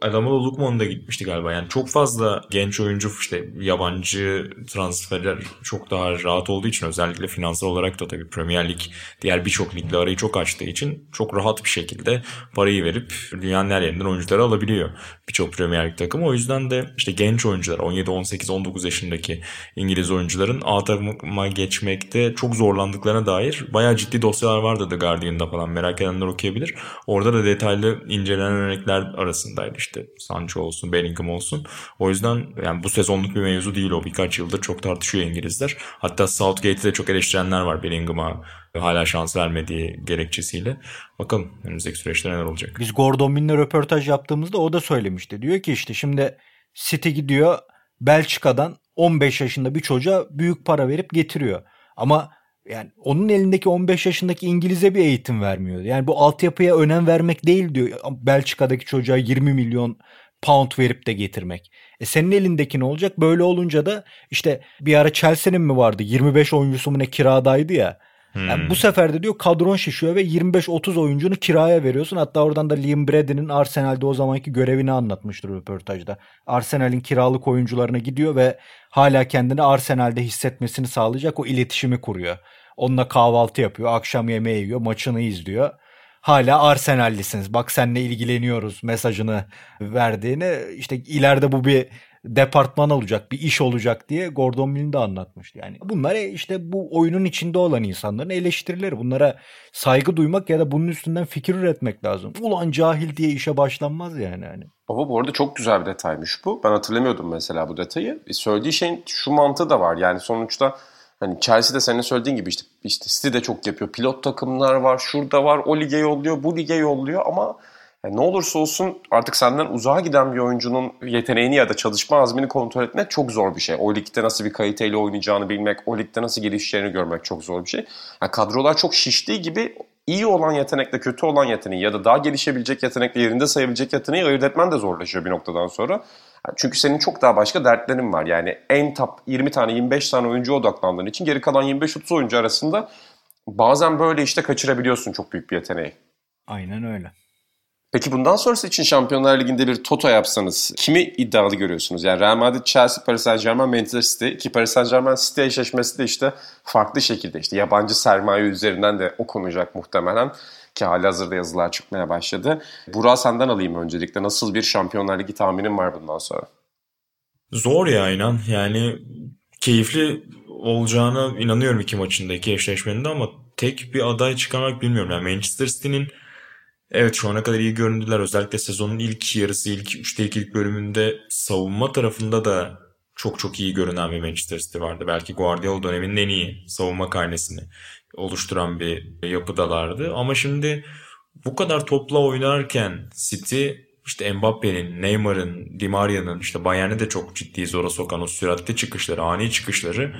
Adamola Lukman da gitmişti galiba. Yani çok fazla genç oyuncu işte yabancı transferler çok daha rahat olduğu için özellikle finansal olarak da tabii Premier Lig diğer birçok ligle arayı çok açtığı için çok rahat bir şekilde parayı verip dünyanın her yerinden oyuncuları alabiliyor birçok Premier Lig takımı. O yüzden de işte genç oyuncular 17, 18, 19 yaşındaki İngiliz oyuncuların A takıma geçmekte çok zorlandıklarına dair bayağı ciddi dosyalar vardı The Guardian'da falan merak edenler okuyabilir. Orada da detaylı incelenen örnekler arasındaydı işte Sancho olsun, Bellingham olsun. O yüzden yani bu sezonluk bir mevzu değil o. Birkaç yıldır çok tartışıyor İngilizler. Hatta Southgate'i de çok eleştirenler var Bellingham'a hala şans vermediği gerekçesiyle. Bakalım önümüzdeki süreçte neler olacak. Biz Gordon Bin'le röportaj yaptığımızda o da söylemişti. Diyor ki işte şimdi City gidiyor Belçika'dan 15 yaşında bir çocuğa büyük para verip getiriyor. Ama yani onun elindeki 15 yaşındaki İngiliz'e bir eğitim vermiyor. Yani bu altyapıya önem vermek değil diyor. Belçika'daki çocuğa 20 milyon pound verip de getirmek. E senin elindeki ne olacak? Böyle olunca da işte bir ara Chelsea'nin mi vardı? 25 oyuncusu mu ne kiradaydı ya. Yani bu sefer de diyor kadron şişiyor ve 25-30 oyuncunu kiraya veriyorsun. Hatta oradan da Liam Brady'nin Arsenal'de o zamanki görevini anlatmıştır röportajda. Arsenal'in kiralık oyuncularına gidiyor ve hala kendini Arsenal'de hissetmesini sağlayacak o iletişimi kuruyor. Onunla kahvaltı yapıyor, akşam yemeği yiyor, maçını izliyor. Hala Arsenal'lisiniz. Bak seninle ilgileniyoruz mesajını verdiğini. işte ileride bu bir departman olacak, bir iş olacak diye Gordon Mill'in de anlatmıştı. Yani bunlar işte bu oyunun içinde olan insanların eleştirileri. Bunlara saygı duymak ya da bunun üstünden fikir üretmek lazım. Ulan cahil diye işe başlanmaz yani. Hani. Baba bu arada çok güzel bir detaymış bu. Ben hatırlamıyordum mesela bu detayı. E, söylediği şeyin şu mantığı da var. Yani sonuçta Hani Chelsea de senin söylediğin gibi işte, işte City de çok yapıyor. Pilot takımlar var, şurada var, o lige yolluyor, bu lige yolluyor ama yani ne olursa olsun artık senden uzağa giden bir oyuncunun yeteneğini ya da çalışma azmini kontrol etmek çok zor bir şey. O ligde nasıl bir kaliteyle oynayacağını bilmek, o ligde nasıl gelişeceğini görmek çok zor bir şey. Yani kadrolar çok şiştiği gibi iyi olan yetenekle kötü olan yeteneği ya da daha gelişebilecek yetenekle yerinde sayabilecek yeteneği ayırt etmen de zorlaşıyor bir noktadan sonra. Çünkü senin çok daha başka dertlerin var. Yani en top 20 tane 25 tane oyuncu odaklandığın için geri kalan 25-30 oyuncu arasında bazen böyle işte kaçırabiliyorsun çok büyük bir yeteneği. Aynen öyle. Peki bundan sonrası için Şampiyonlar Ligi'nde bir toto yapsanız kimi iddialı görüyorsunuz? Yani Real Madrid, Chelsea, Paris Saint Germain, Manchester City ki Paris Saint Germain City eşleşmesi de işte farklı şekilde işte yabancı sermaye üzerinden de okunacak muhtemelen ki hali hazırda yazılar çıkmaya başladı. Burak senden alayım öncelikle. Nasıl bir Şampiyonlar Ligi tahminin var bundan sonra? Zor ya inan. Yani keyifli olacağına inanıyorum iki maçında iki eşleşmenin de ama tek bir aday çıkarmak bilmiyorum. Yani Manchester City'nin Evet şu ana kadar iyi göründüler. Özellikle sezonun ilk yarısı, ilk üçte ilk bölümünde savunma tarafında da çok çok iyi görünen bir Manchester City vardı. Belki Guardiola döneminin en iyi savunma karnesini oluşturan bir yapıdalardı. Ama şimdi bu kadar topla oynarken City işte Mbappe'nin, Neymar'ın, Di Maria'nın işte Bayern'i de çok ciddi zora sokan o süratli çıkışları, ani çıkışları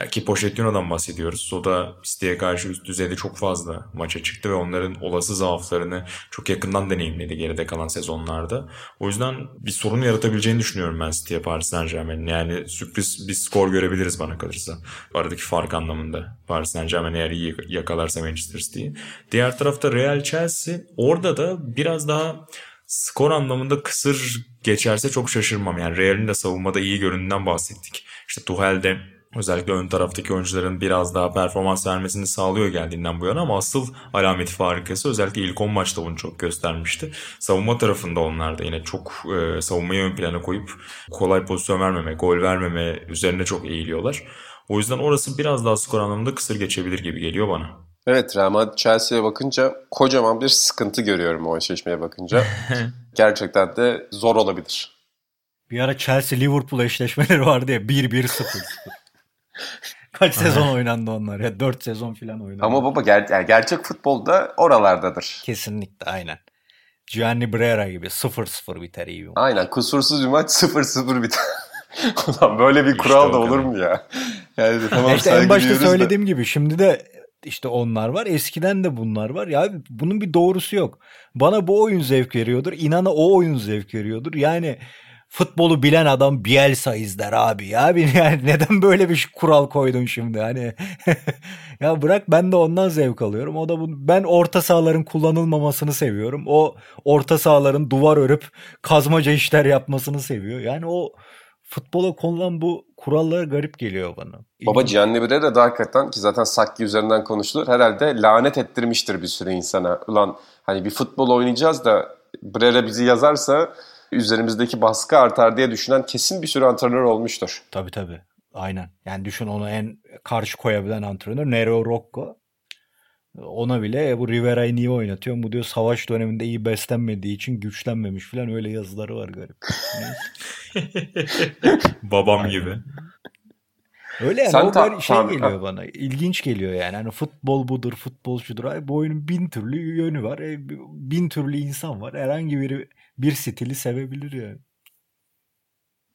ya ki Pochettino'dan bahsediyoruz. O da City'ye karşı üst düzeyde çok fazla maça çıktı ve onların olası zaaflarını çok yakından deneyimledi geride kalan sezonlarda. O yüzden bir sorun yaratabileceğini düşünüyorum ben City'ye Paris Saint Germain'in. Yani sürpriz bir skor görebiliriz bana kalırsa. Aradaki fark anlamında. Paris Saint Germain eğer iyi yakalarsa Manchester City'yi. Diğer tarafta Real Chelsea orada da biraz daha skor anlamında kısır geçerse çok şaşırmam. Yani Real'in de savunmada iyi göründüğünden bahsettik. İşte Tuchel'de Özellikle ön taraftaki oyuncuların biraz daha performans vermesini sağlıyor geldiğinden bu yana ama asıl alameti farikası özellikle ilk 10 maçta bunu çok göstermişti. Savunma tarafında onlar da yine çok e, savunmayı ön plana koyup kolay pozisyon vermeme, gol vermeme üzerine çok eğiliyorlar. O yüzden orası biraz daha skor anlamında kısır geçebilir gibi geliyor bana. Evet Real Madrid Chelsea'ye bakınca kocaman bir sıkıntı görüyorum o eşleşmeye bakınca. Gerçekten de zor olabilir. Bir ara Chelsea Liverpool eşleşmeleri vardı ya 1-1-0. Kaç sezon oynandı onlar ya? 4 sezon falan oynandı. Ama baba ger yani gerçek futbolda oralardadır. Kesinlikle aynen. Gianni Brera gibi 0-0 biter iyi. Aynen kusursuz bir maç 0-0 biter. Ulan böyle bir kural işte da olur mu ya? Yani tamam işte en başta söylediğim da. gibi şimdi de işte onlar var. Eskiden de bunlar var. Ya bunun bir doğrusu yok. Bana bu oyun zevk veriyordur. İnana o oyun zevk veriyordur. Yani futbolu bilen adam Bielsa izler abi ya. Yani neden böyle bir kural koydun şimdi hani? ya bırak ben de ondan zevk alıyorum. O da bu ben orta sahaların kullanılmamasını seviyorum. O orta sahaların duvar örüp kazmaca işler yapmasını seviyor. Yani o futbola konulan bu kurallar garip geliyor bana. Baba Brera da hakikaten ki zaten Sakki üzerinden konuşulur. Herhalde lanet ettirmiştir bir süre insana. Ulan hani bir futbol oynayacağız da Brera bizi yazarsa üzerimizdeki baskı artar diye düşünen kesin bir sürü antrenör olmuştur. Tabii tabii. Aynen. Yani düşün onu en karşı koyabilen antrenör Nero Rocco. Ona bile bu Rivera'yı niye oynatıyor? Bu diyor savaş döneminde iyi beslenmediği için güçlenmemiş falan öyle yazıları var garip. Babam Aynen. gibi. Öyle yani Sen o ta- şey ta- geliyor ta- bana. İlginç geliyor yani. Hani futbol budur, futbol şudur. Ay, bu oyunun bin türlü yönü var. E, bin türlü insan var. Herhangi biri bir stili sevebilir yani.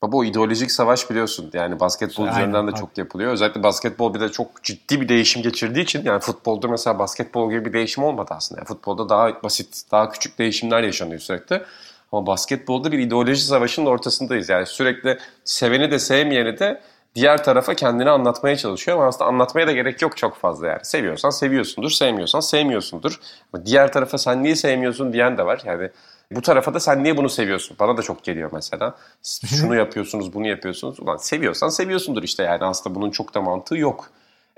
Baba o ideolojik savaş biliyorsun. Yani basketbol Aynen, üzerinden de çok yapılıyor. Özellikle basketbol bir de çok ciddi bir değişim geçirdiği için yani futbolda mesela basketbol gibi bir değişim olmadı aslında. Yani futbolda daha basit, daha küçük değişimler yaşanıyor sürekli. Ama basketbolda bir ideoloji savaşının ortasındayız. Yani sürekli seveni de sevmeyeni de diğer tarafa kendini anlatmaya çalışıyor ama aslında anlatmaya da gerek yok çok fazla yani. Seviyorsan seviyorsundur, sevmiyorsan sevmiyorsundur. Ama diğer tarafa sen niye sevmiyorsun diyen de var. Yani bu tarafa da sen niye bunu seviyorsun? Bana da çok geliyor mesela. Şunu yapıyorsunuz, bunu yapıyorsunuz. Ulan seviyorsan seviyorsundur işte yani aslında bunun çok da mantığı yok.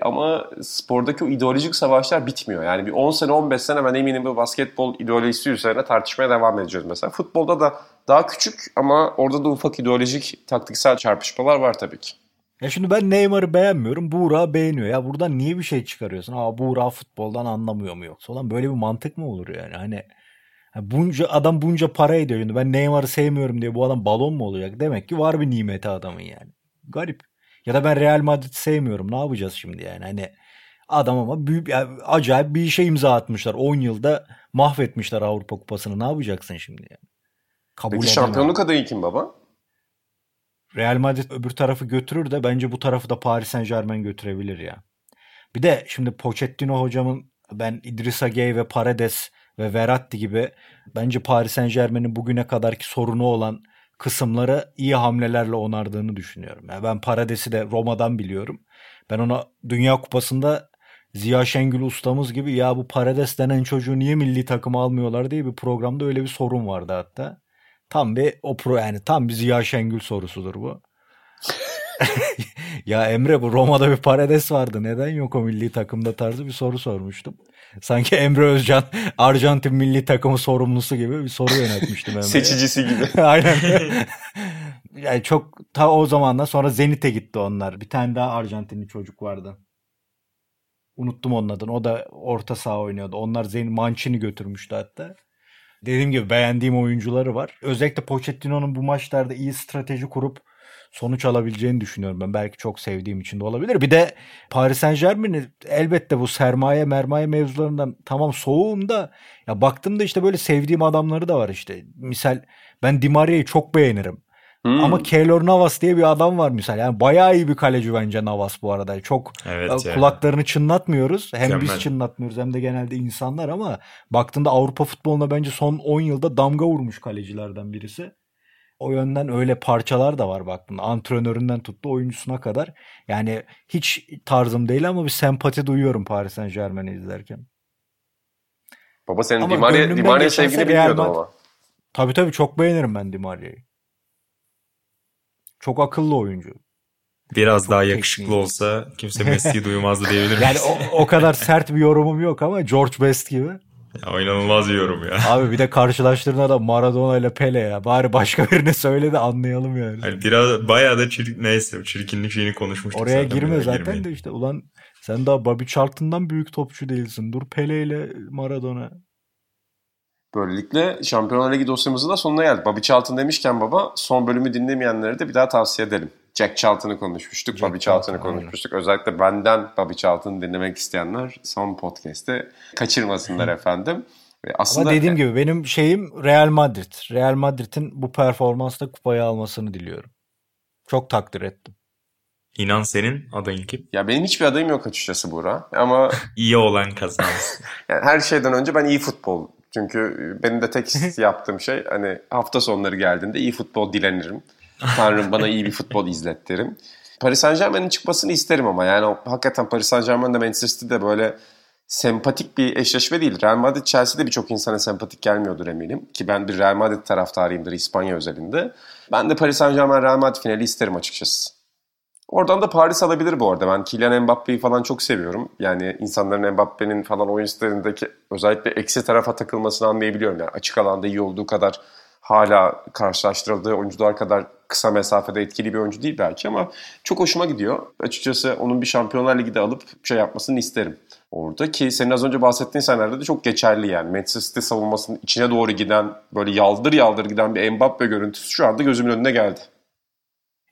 Ama spordaki o ideolojik savaşlar bitmiyor. Yani bir 10 sene 15 sene ben eminim bu basketbol ideolojisi üzerine tartışmaya devam edeceğiz mesela. Futbolda da daha küçük ama orada da ufak ideolojik taktiksel çarpışmalar var tabii ki. Ya şimdi ben Neymar'ı beğenmiyorum. Buğra beğeniyor. Ya buradan niye bir şey çıkarıyorsun? Aa Buğra futboldan anlamıyor mu yoksa? Olan böyle bir mantık mı olur yani? Hani bunca adam bunca para ediyor. Yani ben Neymar'ı sevmiyorum diye bu adam balon mu olacak? Demek ki var bir nimeti adamın yani. Garip. Ya da ben Real Madrid'i sevmiyorum. Ne yapacağız şimdi yani? Hani adam ama büyük, yani acayip bir işe imza atmışlar. 10 yılda mahvetmişler Avrupa Kupası'nı. Ne yapacaksın şimdi yani? Kabul Peki şampiyonluk adayı kim baba? Real Madrid öbür tarafı götürür de bence bu tarafı da Paris Saint Germain götürebilir ya. Bir de şimdi Pochettino hocamın ben Idrissa Gueye ve Paredes ve Verratti gibi bence Paris Saint Germain'in bugüne kadarki sorunu olan kısımları iyi hamlelerle onardığını düşünüyorum. Yani ben Parades'i de Roma'dan biliyorum. Ben ona Dünya Kupası'nda Ziya Şengül ustamız gibi ya bu Parades denen çocuğu niye milli takıma almıyorlar diye bir programda öyle bir sorun vardı hatta. Tam bir o pro yani tam bir Ziya Şengül sorusudur bu. ya Emre bu Roma'da bir Parades vardı. Neden yok o milli takımda tarzı bir soru sormuştum. Sanki Emre Özcan Arjantin milli takımı sorumlusu gibi bir soru yönetmiştim Emre'ye. Seçicisi gibi. Aynen. yani çok ta o zamandan sonra Zenit'e gitti onlar. Bir tane daha Arjantinli çocuk vardı. Unuttum onun adını. O da orta saha oynuyordu. Onlar Zenit Mancini götürmüştü hatta. Dediğim gibi beğendiğim oyuncuları var. Özellikle Pochettino'nun bu maçlarda iyi strateji kurup sonuç alabileceğini düşünüyorum ben. Belki çok sevdiğim için de olabilir. Bir de Paris Saint Germain'i elbette bu sermaye mermaye mevzularından tamam soğuğum da ya baktım da işte böyle sevdiğim adamları da var işte. Misal ben Di Maria'yı çok beğenirim. Hmm. Ama Keylor Navas diye bir adam var misal. Yani bayağı iyi bir kaleci bence Navas bu arada. Çok evet yani. kulaklarını çınlatmıyoruz. Hem Mükemmel. biz çınlatmıyoruz hem de genelde insanlar ama baktığında Avrupa futboluna bence son 10 yılda damga vurmuş kalecilerden birisi. O yönden öyle parçalar da var baktığında. Antrenöründen tuttu oyuncusuna kadar. Yani hiç tarzım değil ama bir sempati duyuyorum Paris Saint Germain'i izlerken. Baba senin Di Maria, Di Maria sevgini bilmiyordum ama. Tabii tabii çok beğenirim ben Di Maria'yı. Çok akıllı oyuncu. Biraz çok daha yakışıklı teknik. olsa kimse Messi'yi duymazdı diyebilir miyiz? Yani o, o kadar sert bir yorumum yok ama George Best gibi. Ya, inanılmaz bir yorum ya. Abi bir de karşılaştırdığında da Maradona ile Pele ya. Bari başka birine söyle de anlayalım yani. yani biraz bayağı da çirkin, neyse çirkinlik şeyini konuşmuştuk Oraya zaten. girme zaten girmeyin. de işte ulan sen daha Bobby Charlton'dan büyük topçu değilsin. Dur Pele ile Maradona. Böylelikle Şampiyonlar Ligi dosyamızın da sonuna geldik. Bobby Charlton demişken baba son bölümü dinlemeyenlere de bir daha tavsiye edelim. Jack Charlton'ı konuşmuştuk, Jack Bobby Charlton'ı konuşmuştuk. Aynen. Özellikle benden Bobby Charlton'ı dinlemek isteyenler son podcast'te kaçırmasınlar efendim. Aslında Ama dediğim gibi benim şeyim Real Madrid. Real Madrid'in bu performansla kupayı almasını diliyorum. Çok takdir ettim. İnan senin adayın kim? Ya benim hiçbir adayım yok açıkçası Buğra. Ama iyi olan kazansın. yani her şeyden önce ben iyi futbol Çünkü benim de tek yaptığım şey hani hafta sonları geldiğinde iyi futbol dilenirim. Tanrım bana iyi bir futbol izlet derim. Paris Saint Germain'in çıkmasını isterim ama yani hakikaten Paris Saint Germain'de Manchester City'de böyle sempatik bir eşleşme değil. Real Madrid Chelsea'de birçok insana sempatik gelmiyordur eminim. Ki ben bir Real Madrid taraftarıyımdır İspanya özelinde. Ben de Paris Saint Germain Real Madrid finali isterim açıkçası. Oradan da Paris alabilir bu arada. Ben Kylian Mbappe'yi falan çok seviyorum. Yani insanların Mbappe'nin falan oyun stilindeki özellikle eksi tarafa takılmasını anlayabiliyorum. Yani açık alanda iyi olduğu kadar hala karşılaştırıldığı oyuncular kadar kısa mesafede etkili bir oyuncu değil belki ama çok hoşuma gidiyor. Açıkçası onun bir Şampiyonlar Ligi'de alıp şey yapmasını isterim. Orada ki senin az önce bahsettiğin senelerde de çok geçerli yani. Manchester City savunmasının içine doğru giden böyle yaldır yaldır giden bir Mbappe görüntüsü şu anda gözümün önüne geldi.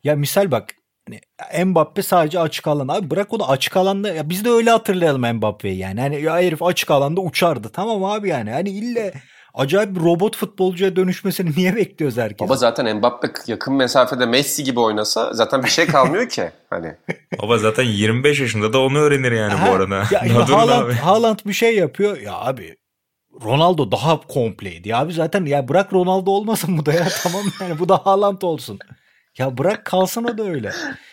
Ya misal bak Hani Mbappe sadece açık alanda. Abi bırak onu açık alanda. Ya biz de öyle hatırlayalım Mbappe'yi yani. Hani ya herif açık alanda uçardı. Tamam abi yani. Hani ille acayip bir robot futbolcuya dönüşmesini niye bekliyoruz herkes? Baba zaten Mbappe yakın mesafede Messi gibi oynasa zaten bir şey kalmıyor ki. Hani. Baba zaten 25 yaşında da onu öğrenir yani ha, bu arada. Ya, ya Haaland, Haaland bir şey yapıyor. Ya abi Ronaldo daha kompleydi. Ya abi zaten ya bırak Ronaldo olmasın bu da ya tamam yani bu da Haaland olsun. Ya bırak kalsın o da öyle.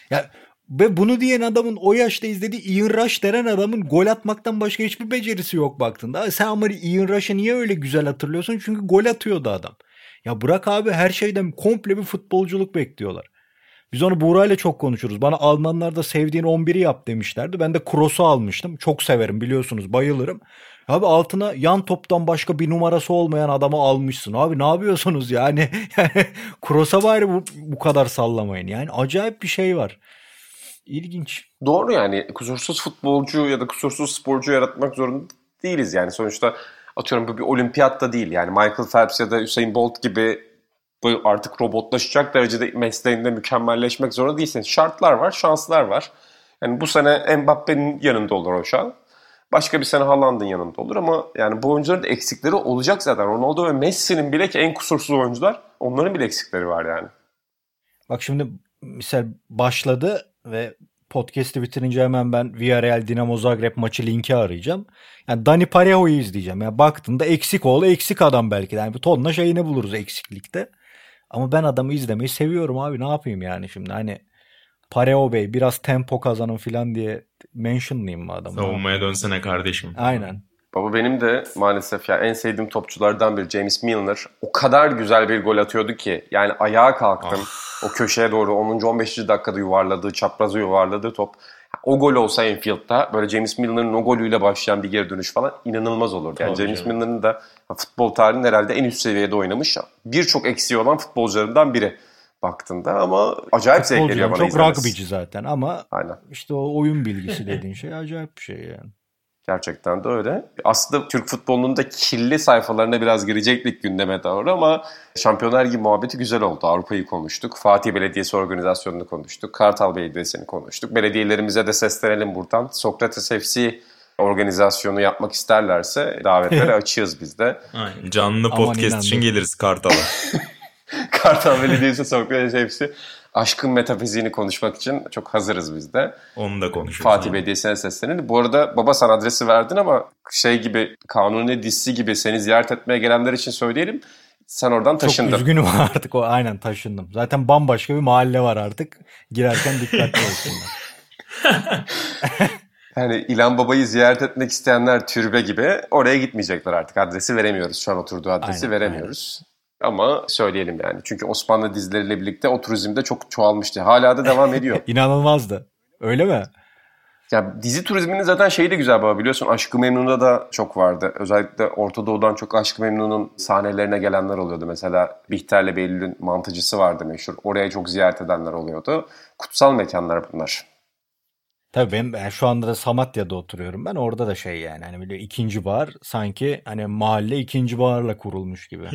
Ya ve bunu diyen adamın o yaşta izlediği Ian Rush denen adamın gol atmaktan başka hiçbir becerisi yok baktığında. Sen ama Ian Rush'ı niye öyle güzel hatırlıyorsun? Çünkü gol atıyordu adam. Ya bırak abi her şeyden komple bir futbolculuk bekliyorlar. Biz onu Buğra ile çok konuşuruz. Bana Almanlar da sevdiğin 11'i yap demişlerdi. Ben de Kroos'u almıştım. Çok severim biliyorsunuz bayılırım. Abi altına yan toptan başka bir numarası olmayan adamı almışsın. Abi ne yapıyorsunuz yani Kroos'a bari bu, bu kadar sallamayın. Yani acayip bir şey var. İlginç. Doğru yani kusursuz futbolcu ya da kusursuz sporcu yaratmak zorunda değiliz yani. Sonuçta atıyorum bu bir olimpiyat da değil. Yani Michael Phelps ya da Usain Bolt gibi artık robotlaşacak derecede mesleğinde mükemmelleşmek zorunda değilsin. Şartlar var, şanslar var. Yani bu sene Mbappe'nin yanında olur o şan. Başka bir sene Haaland'ın yanında olur ama yani bu oyuncuların da eksikleri olacak zaten. Ronaldo ve Messi'nin bile ki en kusursuz oyuncular onların bile eksikleri var yani. Bak şimdi misal başladı ve podcast'i bitirince hemen ben Villarreal Dinamo Zagreb maçı linki arayacağım. Yani Dani Parejo'yu izleyeceğim. Yani baktığında eksik oğlu eksik adam belki. Yani bir tonla şeyini buluruz eksiklikte. Ama ben adamı izlemeyi seviyorum abi ne yapayım yani şimdi hani Pareo Bey biraz tempo kazanın falan diye mentionlayayım mı adamı? Savunmaya dönsene kardeşim. Aynen. Baba benim de maalesef ya en sevdiğim topçulardan biri James Milner. O kadar güzel bir gol atıyordu ki yani ayağa kalktım. Oh. O köşeye doğru 10. 15. dakikada yuvarladığı, çaprazı yuvarladığı top. O gol olsa Enfield'da böyle James Milner'ın o golüyle başlayan bir geri dönüş falan inanılmaz olur. Yani Tabii James Milner'ın da futbol tarihinin herhalde en üst seviyede oynamış birçok eksiği olan futbolcularından biri baktığında ama acayip zevk veriyor bana Çok izlemesi. rugbyci zaten ama Aynen. işte o oyun bilgisi dediğin şey acayip bir şey yani. Gerçekten de öyle. Aslında Türk futbolunun da kirli sayfalarına biraz girecektik gündeme doğru ama Şampiyonlar Ligi muhabbeti güzel oldu. Avrupa'yı konuştuk. Fatih Belediyesi organizasyonunu konuştuk. Kartal Belediyesi'ni konuştuk. Belediyelerimize de seslenelim buradan. Sokrates FC organizasyonu yapmak isterlerse davetleri açığız biz de. Aynen. Canlı podcast için geliriz Kartal'a. Kartal Belediyesi Sokrates hepsi aşkın metafiziğini konuşmak için çok hazırız biz de. Onu da konuşuruz. Fatih Belediyesi'ne seslenelim. Bu arada baba sen adresi verdin ama şey gibi kanuni dizisi gibi seni ziyaret etmeye gelenler için söyleyelim. Sen oradan taşındın. Çok üzgünüm artık o aynen taşındım. Zaten bambaşka bir mahalle var artık. Girerken dikkatli olsunlar. yani İlan Baba'yı ziyaret etmek isteyenler türbe gibi oraya gitmeyecekler artık. Adresi veremiyoruz. Şu an oturduğu adresi aynen, veremiyoruz. Ama söyleyelim yani. Çünkü Osmanlı dizileriyle birlikte o turizmde çok çoğalmıştı. Hala da devam ediyor. İnanılmazdı. Öyle mi? Ya dizi turizminin zaten şeyi de güzel baba biliyorsun Aşkı Memnun'da da çok vardı. Özellikle Orta Doğu'dan çok Aşkı Memnun'un sahnelerine gelenler oluyordu. Mesela Bihter'le Behlül'ün mantıcısı vardı meşhur. Oraya çok ziyaret edenler oluyordu. Kutsal mekanlar bunlar. Tabii ben, ben şu anda da Samatya'da oturuyorum. Ben orada da şey yani hani böyle ikinci bar sanki hani mahalle ikinci barla kurulmuş gibi.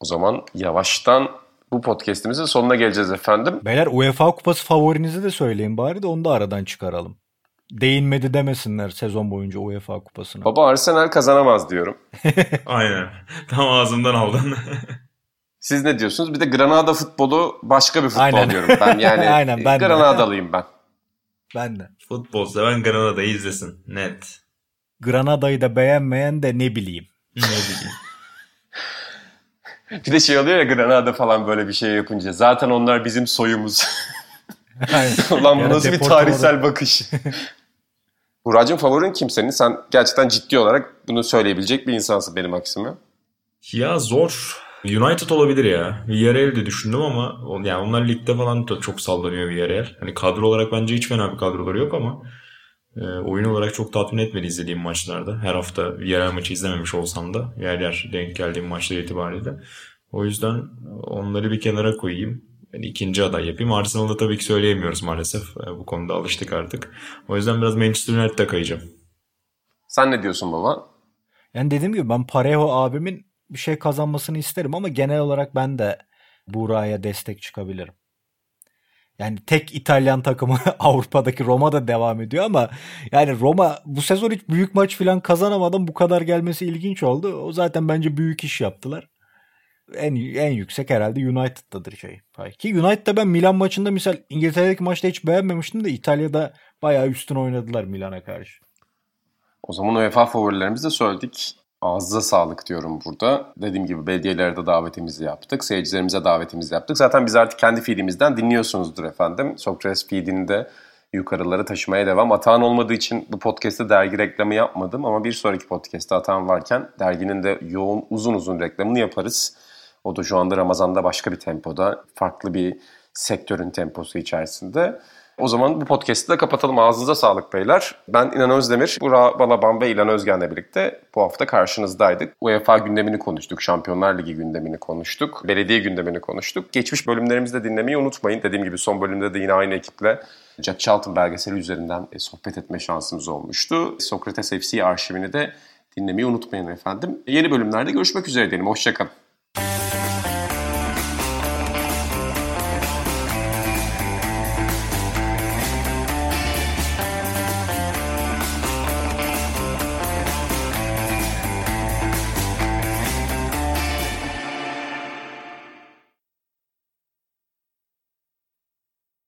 O zaman yavaştan bu podcast'imizin sonuna geleceğiz efendim. Beyler UEFA Kupası favorinizi de söyleyin bari de onu da aradan çıkaralım. Değinmedi demesinler sezon boyunca UEFA Kupası'na. Baba Arsenal kazanamaz diyorum. Aynen. Tam ağzımdan aldın. Siz ne diyorsunuz? Bir de Granada futbolu başka bir futbol Aynen. diyorum. Ben yani Aynen, ben Granadalıyım ben. Ben de. Futbol seven Granada'yı izlesin. Net. Granada'yı da beğenmeyen de ne bileyim. Ne bileyim. Bir de şey oluyor ya Granada falan böyle bir şey yapınca. Zaten onlar bizim soyumuz. Ulan bu nasıl bir tarihsel bakış. Buracığım favorin kim senin? Sen gerçekten ciddi olarak bunu söyleyebilecek bir insansın benim aksime. Ya zor. United olabilir ya. Villarreal de düşündüm ama yani onlar ligde falan da çok sallanıyor Villarreal. Hani kadro olarak bence hiç fena bir kadroları yok ama e, oyun olarak çok tatmin etmedi izlediğim maçlarda. Her hafta Villarreal maçı izlememiş olsam da yer yer denk geldiğim maçlar itibariyle. O yüzden onları bir kenara koyayım. Yani ikinci aday yapayım. Arsenal'da tabii ki söyleyemiyoruz maalesef. E, Bu konuda alıştık artık. O yüzden biraz Manchester United'a kayacağım. Sen ne diyorsun baba? Yani dediğim gibi ben Parejo abimin bir şey kazanmasını isterim ama genel olarak ben de Buğra'ya destek çıkabilirim. Yani tek İtalyan takımı Avrupa'daki Roma'da devam ediyor ama yani Roma bu sezon hiç büyük maç falan kazanamadan bu kadar gelmesi ilginç oldu. O zaten bence büyük iş yaptılar. En en yüksek herhalde United'dadır şey. Ki United'da ben Milan maçında misal İngiltere'deki maçta hiç beğenmemiştim de İtalya'da bayağı üstün oynadılar Milan'a karşı. O zaman UEFA favorilerimizi de söyledik. Ağzınıza sağlık diyorum burada. Dediğim gibi belediyelere de davetimizi yaptık. Seyircilerimize davetimizi yaptık. Zaten biz artık kendi feedimizden dinliyorsunuzdur efendim. Sokrates feedini de yukarılara taşımaya devam. Atağın olmadığı için bu podcast'te dergi reklamı yapmadım. Ama bir sonraki podcast'te Atağın varken derginin de yoğun uzun uzun reklamını yaparız. O da şu anda Ramazan'da başka bir tempoda. Farklı bir sektörün temposu içerisinde. O zaman bu podcast'i de kapatalım. Ağzınıza sağlık beyler. Ben İnan Özdemir, Burak Balaban ve İlan Özgen'le birlikte bu hafta karşınızdaydık. UEFA gündemini konuştuk, Şampiyonlar Ligi gündemini konuştuk, belediye gündemini konuştuk. Geçmiş bölümlerimizi de dinlemeyi unutmayın. Dediğim gibi son bölümde de yine aynı ekiple Jack Charlton belgeseli üzerinden e, sohbet etme şansımız olmuştu. Sokrates FC arşivini de dinlemeyi unutmayın efendim. Yeni bölümlerde görüşmek üzere diyelim. Hoşçakalın.